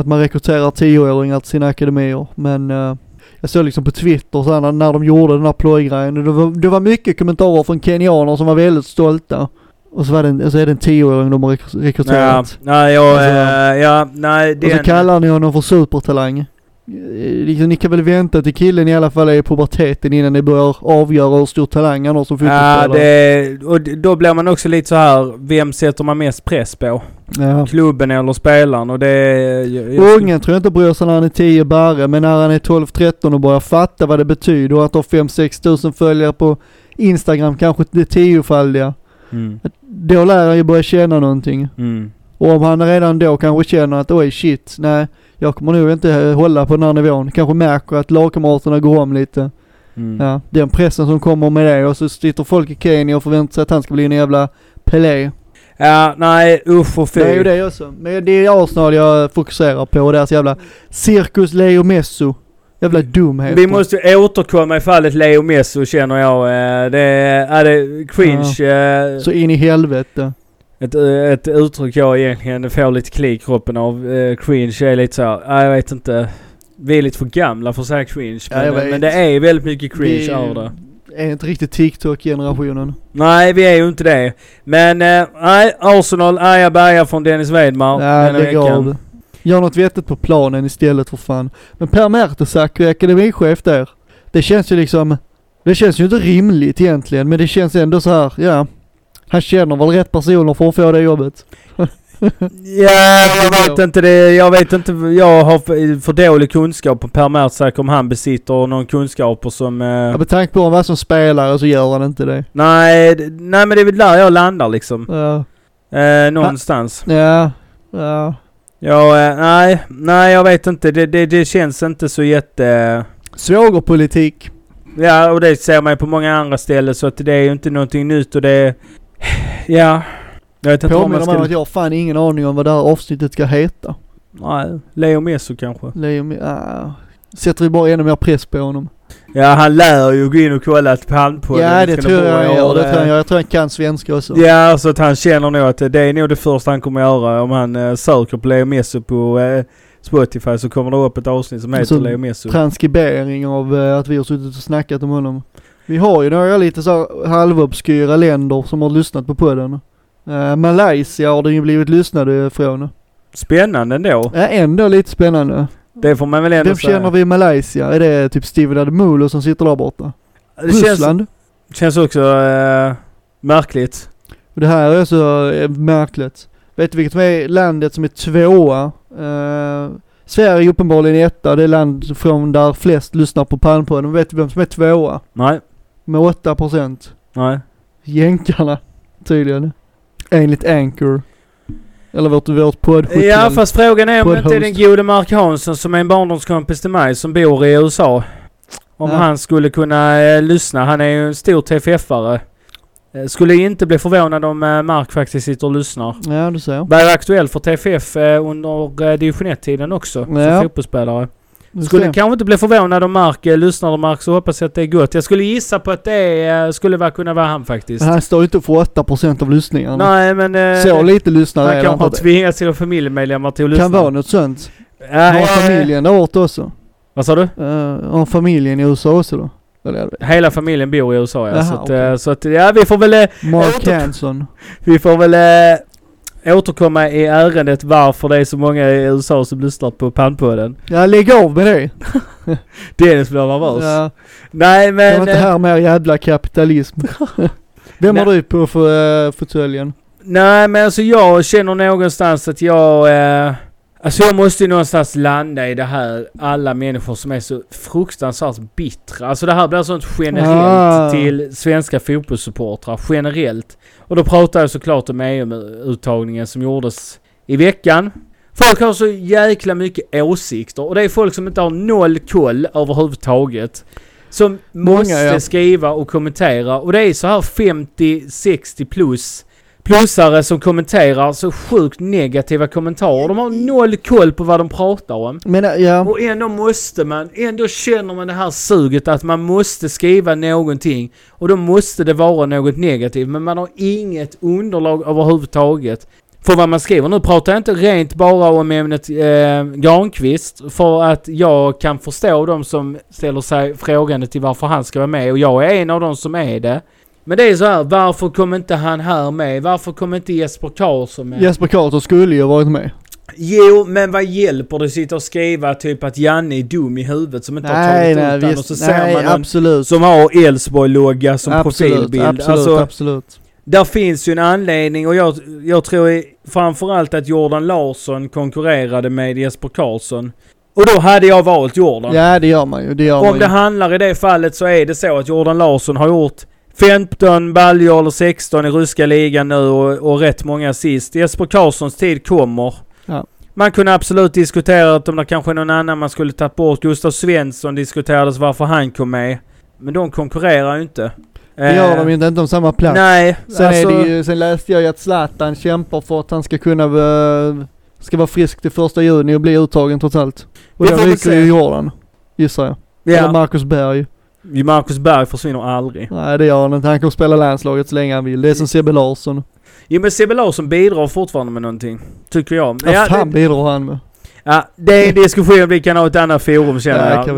att man rekryterar tioåringar till sina akademier. Men eh, jag såg liksom på Twitter så här, när, de gjorde den här plojgrejen. Det var, det var mycket kommentarer från kenyaner som var väldigt stolta. Och så, var det en, så är det en tioåring de har rek- Ja, rekryterat. nej, jag, Alltså- eh, ja, nej, Och så den... kallar ni honom för supertalang. Eh, Liksom, ni kan väl vänta till killen i alla fall är i puberteten innan ni börjar avgöra hur stor talang han har som Ja, fotbollsspelare. det, och då blir man också lite så här, vem sätter man mest press på? Ja. Klubben eller spelaren? Och det... Jag, jag, Ungen tror jag inte bryr sig när han är 10 barre, men när han är 12-13 och börjar fatta vad det betyder och att ha 5-6 tusen följare på Instagram, kanske det tiofaldiga. Mm, Då lär han ju börja känna någonting. mm. Och om han redan då kanske känner att oj shit, nej, jag kommer nog inte eh, hålla på den här nivån. Kanske märker att lagkamraterna går om lite. Mm. Ja, den pressen som kommer med det och så sitter folk i Kenya och förväntar sig att han ska bli en jävla Pelé. Ja, nej usch och fy. Det är ju det också. Men det är Arsenal jag fokuserar på och deras jävla cirkus Leo Messo. Jävla dumhet. Vi måste återkomma i fallet Leo Messo känner jag. eh, Det är det cringe. eh, Så in i helvete. Ett, eh, ett uttryck jag egentligen får lite kli i kroppen av. eh, Cringe är lite så här, ja, jag vet inte. Vi är lite för gamla för att säga cringe. Ja, Men, jag vet. men det är väldigt mycket cringe Vi över det. är inte riktigt TikTok-generationen. Nej, vi är ju inte det. Men eh, nej, Arsenal, arga berga från Dennis Weidmar Ja, denna lägg av. Gör något vettigt på planen istället för fan. Men Per Mertesacker, akademichef där. Det känns ju liksom, det känns ju inte rimligt egentligen men det känns ändå så här, ja. Han känner väl rätt personer för att få det jobbet. Ja, jag vet inte det. Jag vet inte. Jag har för, dålig kunskap Per Mertesacker om han besitter någon kunskaper som... Eh, Ja, med tanke på vad han som spelare så gör han inte det. nej, nej men det är väl där jag landar liksom. Ja, Eh, någonstans. ja, ja. Ja, eh, nej, nej jag vet inte. Det, det, det känns inte så jätte... Svågerpolitik. Ja, och det ser man ju på många andra ställen så att det är ju inte någonting nytt och det... Ja. Jag vet inte man Påminner om ska... att jag har fan ingen aning om vad det här avsnittet ska heta. Nej, Leo Messo kanske. Leo, ja. Sätter vi bara ännu mer press på honom. Ja, han lär ju gå in och kolla till Palmpodden. ja det tror jag han gör. Det tror jag, han jag tror han kan svenska också. Ja, så att han känner nog att det är nog det första han kommer göra om han eh, söker på Leo Messo på eh, Spotify så kommer det upp ett avsnitt som heter Så- Leo Messo. transkribering av eh, att vi har suttit och snackat om honom. Vi har ju några lite så halvobskyra länder som har lyssnat på podden. Uh, Malaysia har det ju blivit lyssnade från. Spännande ändå. Ja, ändå lite spännande. Det får man väl ändå Vem säga. känner vi i Malaysia? Är det typ Steven Ademulo som sitter där borta? Det känns, Ryssland? känns också eh, märkligt. Det här är så eh, märkligt. Vet du vilket som är landet som är tvåa? Uh, Sverige är uppenbarligen etta. Det är land från där flest lyssnar på Palmpodden. Vet du vem som är tvåa? Nej, Med 8 procent. nej. Jänkarna, tydligen. Enligt Anchor. Eller vårt, vårt poddhotell. Ja, fast frågan är om det inte är den gode Mark Hansson som är en barndomskompis till mig som bor i USA. Om Ja. han skulle kunna eh, lyssna. Han är ju en stor TFF-are. Eh, Skulle inte bli förvånad om eh, Mark faktiskt sitter och lyssnar. Ja, du ser. Var aktuell för TFF eh, under division 1-tiden också. Ja. Som fotbollsspelare. Skulle kanske inte bli förvånad om Mark eh, lyssnar och Mark så hoppas jag att det är gott. Jag skulle gissa på att det eh, skulle vara, kunna vara han faktiskt. Men han står ju inte för 8 procent av lyssningarna. Nej men... Eh, Så lite lyssnare han kanske har tvingat sina familjemedlemmar till att lyssna. Kan vara något sånt. Ja, Har familjen där borta också? Vad sa du? Uh, har familjen i USA också då? Hela familjen bor i USA ja. Jaha, så, att, eh, så att ja, vi får väl... eh, Mark åter- Hanson. Vi får väl... återkomma i ärendet varför det är så många i USA som lyssnar på Pannpodden. Ja, lägg av med det. Dennis blir nervös. Ja, Nej men... inte eh, här mer jävla kapitalism. Vem har du på för uh, fåtöljen? Nej men alltså jag känner någonstans att jag... Eh, alltså jag måste ju någonstans landa i det här alla människor som är så fruktansvärt bittra. Alltså det här blir sånt generellt Ah. till svenska fotbollssupportrar. Generellt. Och då pratar jag såklart om EM-uttagningen som gjordes i veckan. Folk har så jäkla mycket åsikter och det är folk som inte har noll koll överhuvudtaget. Som Många, måste ja. skriva och kommentera och det är så här 50-60 plus plusare som kommenterar så sjukt negativa kommentarer. De har noll koll på vad de pratar om. Men äh, ja, Och ändå måste man, ändå känner man det här suget att man måste skriva någonting. Och då måste det vara något negativt. Men man har inget underlag överhuvudtaget för vad man skriver. Nu pratar jag inte rent bara om ämnet eh, Granqvist. För att jag kan förstå de som ställer sig frågande till varför han ska vara med. Och jag är en av de som är det. Men det är så här, varför kom inte han här med? Varför kom inte Jesper Karlsson med? Jesper Karlsson skulle ju varit med. Jo, men vad hjälper det att sitta och skriva typ att Janne är dum i huvudet som inte har Nej, tagit nej, ut den och så visst, ser nej, man någon absolut. som har Elfsborg-logga som absolut, profilbild. absolut, alltså, absolut. där finns ju en anledning och jag, jag tror framförallt att Jordan Larsson konkurrerade med Jesper Karlsson. Och då hade jag valt Jordan. Ja, det gör man ju. Det gör man Om ju. det handlar i det fallet så är det så att Jordan Larsson har gjort 15 baljor eller 16 i ryska ligan nu och, och rätt många assist. Jesper Karlssons tid kommer. Ja. Man kunde absolut diskutera att om det kanske är någon annan man skulle tagit bort. Gustav Svensson diskuterades varför han kom med. Men de konkurrerar ju inte. Det gör de ju inte, inte om samma plats. Nej, Sen, alltså, är det ju, sen läste jag ju att Zlatan kämpar för att han ska kunna eh, ska vara frisk till första juni och bli uttagen trots allt. Och rycker se. ju Jordan, gissar jag. Eller ja, Marcus Berg. Marcus Berg försvinner aldrig. Nej det gör han inte. Han kommer spela landslaget så länge han vill. Det är som Sebbe Larsson. Jo men Sebbe Larsson bidrar fortfarande med någonting. Tycker jag. Vad Ja, fan det, bidrar han med? ja, det är en diskussion vi kan ha ett annat forum känner Ja, jag.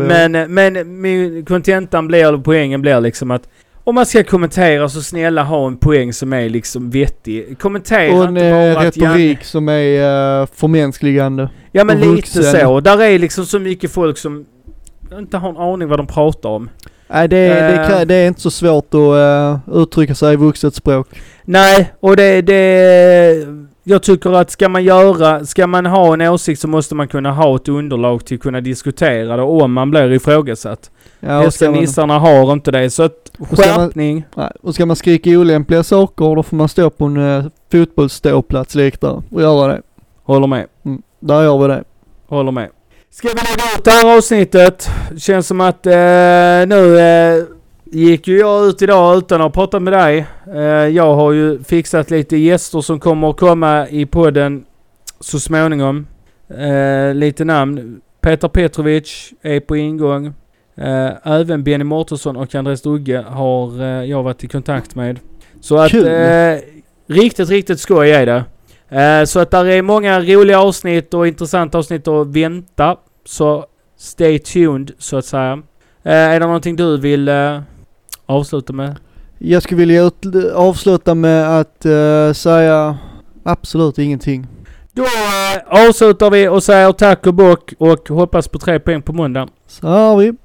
Men, men kontentan blir, eller poängen blir liksom att om man ska kommentera så snälla ha en poäng som är liksom vettig. Kommentera Och inte bara eh, att Janne- retorik som är uh, förmänskligande. Ja men lite vuxen. så. Där är liksom så mycket folk som inte har en aning vad de pratar om. Nej det, är- det, Eh. kan, det är inte så svårt att eh, uttrycka sig i vuxet språk. Nej, och det, det... Jag tycker att ska man göra, ska man ha en åsikt så måste man kunna ha ett underlag till att kunna diskutera det om man blir ifrågasatt. Ja, nissarna har inte det, så att Och ska man- skärpning. nej, och ska man skrika olämpliga saker då får man stå på en uh, fotbollsståplats läktare och göra det. Håller med. Mm. Där gör vi det. Håller med. Ska vi lägga ut det här avsnittet? Känns som att eh, nu eh, gick ju jag ut idag utan att prata med dig. Eh, jag har ju fixat lite gäster som kommer att komma i podden så småningom. Eh, lite namn. Peter Petrovic är på ingång. Eh, även Benny Mårtensson och Andreas Dugge har eh, jag varit i kontakt med. Så att riktigt, riktigt skoj är det. Så att där är många roliga avsnitt och intressanta avsnitt att vänta. Så stay tuned så att säga. Eh, är det någonting du vill eh, avsluta med? Jag skulle vilja ut, avsluta med att eh, säga absolut ingenting. Då eh, avslutar vi och säger tack och bock och hoppas på tre poäng på måndag. Så har vi.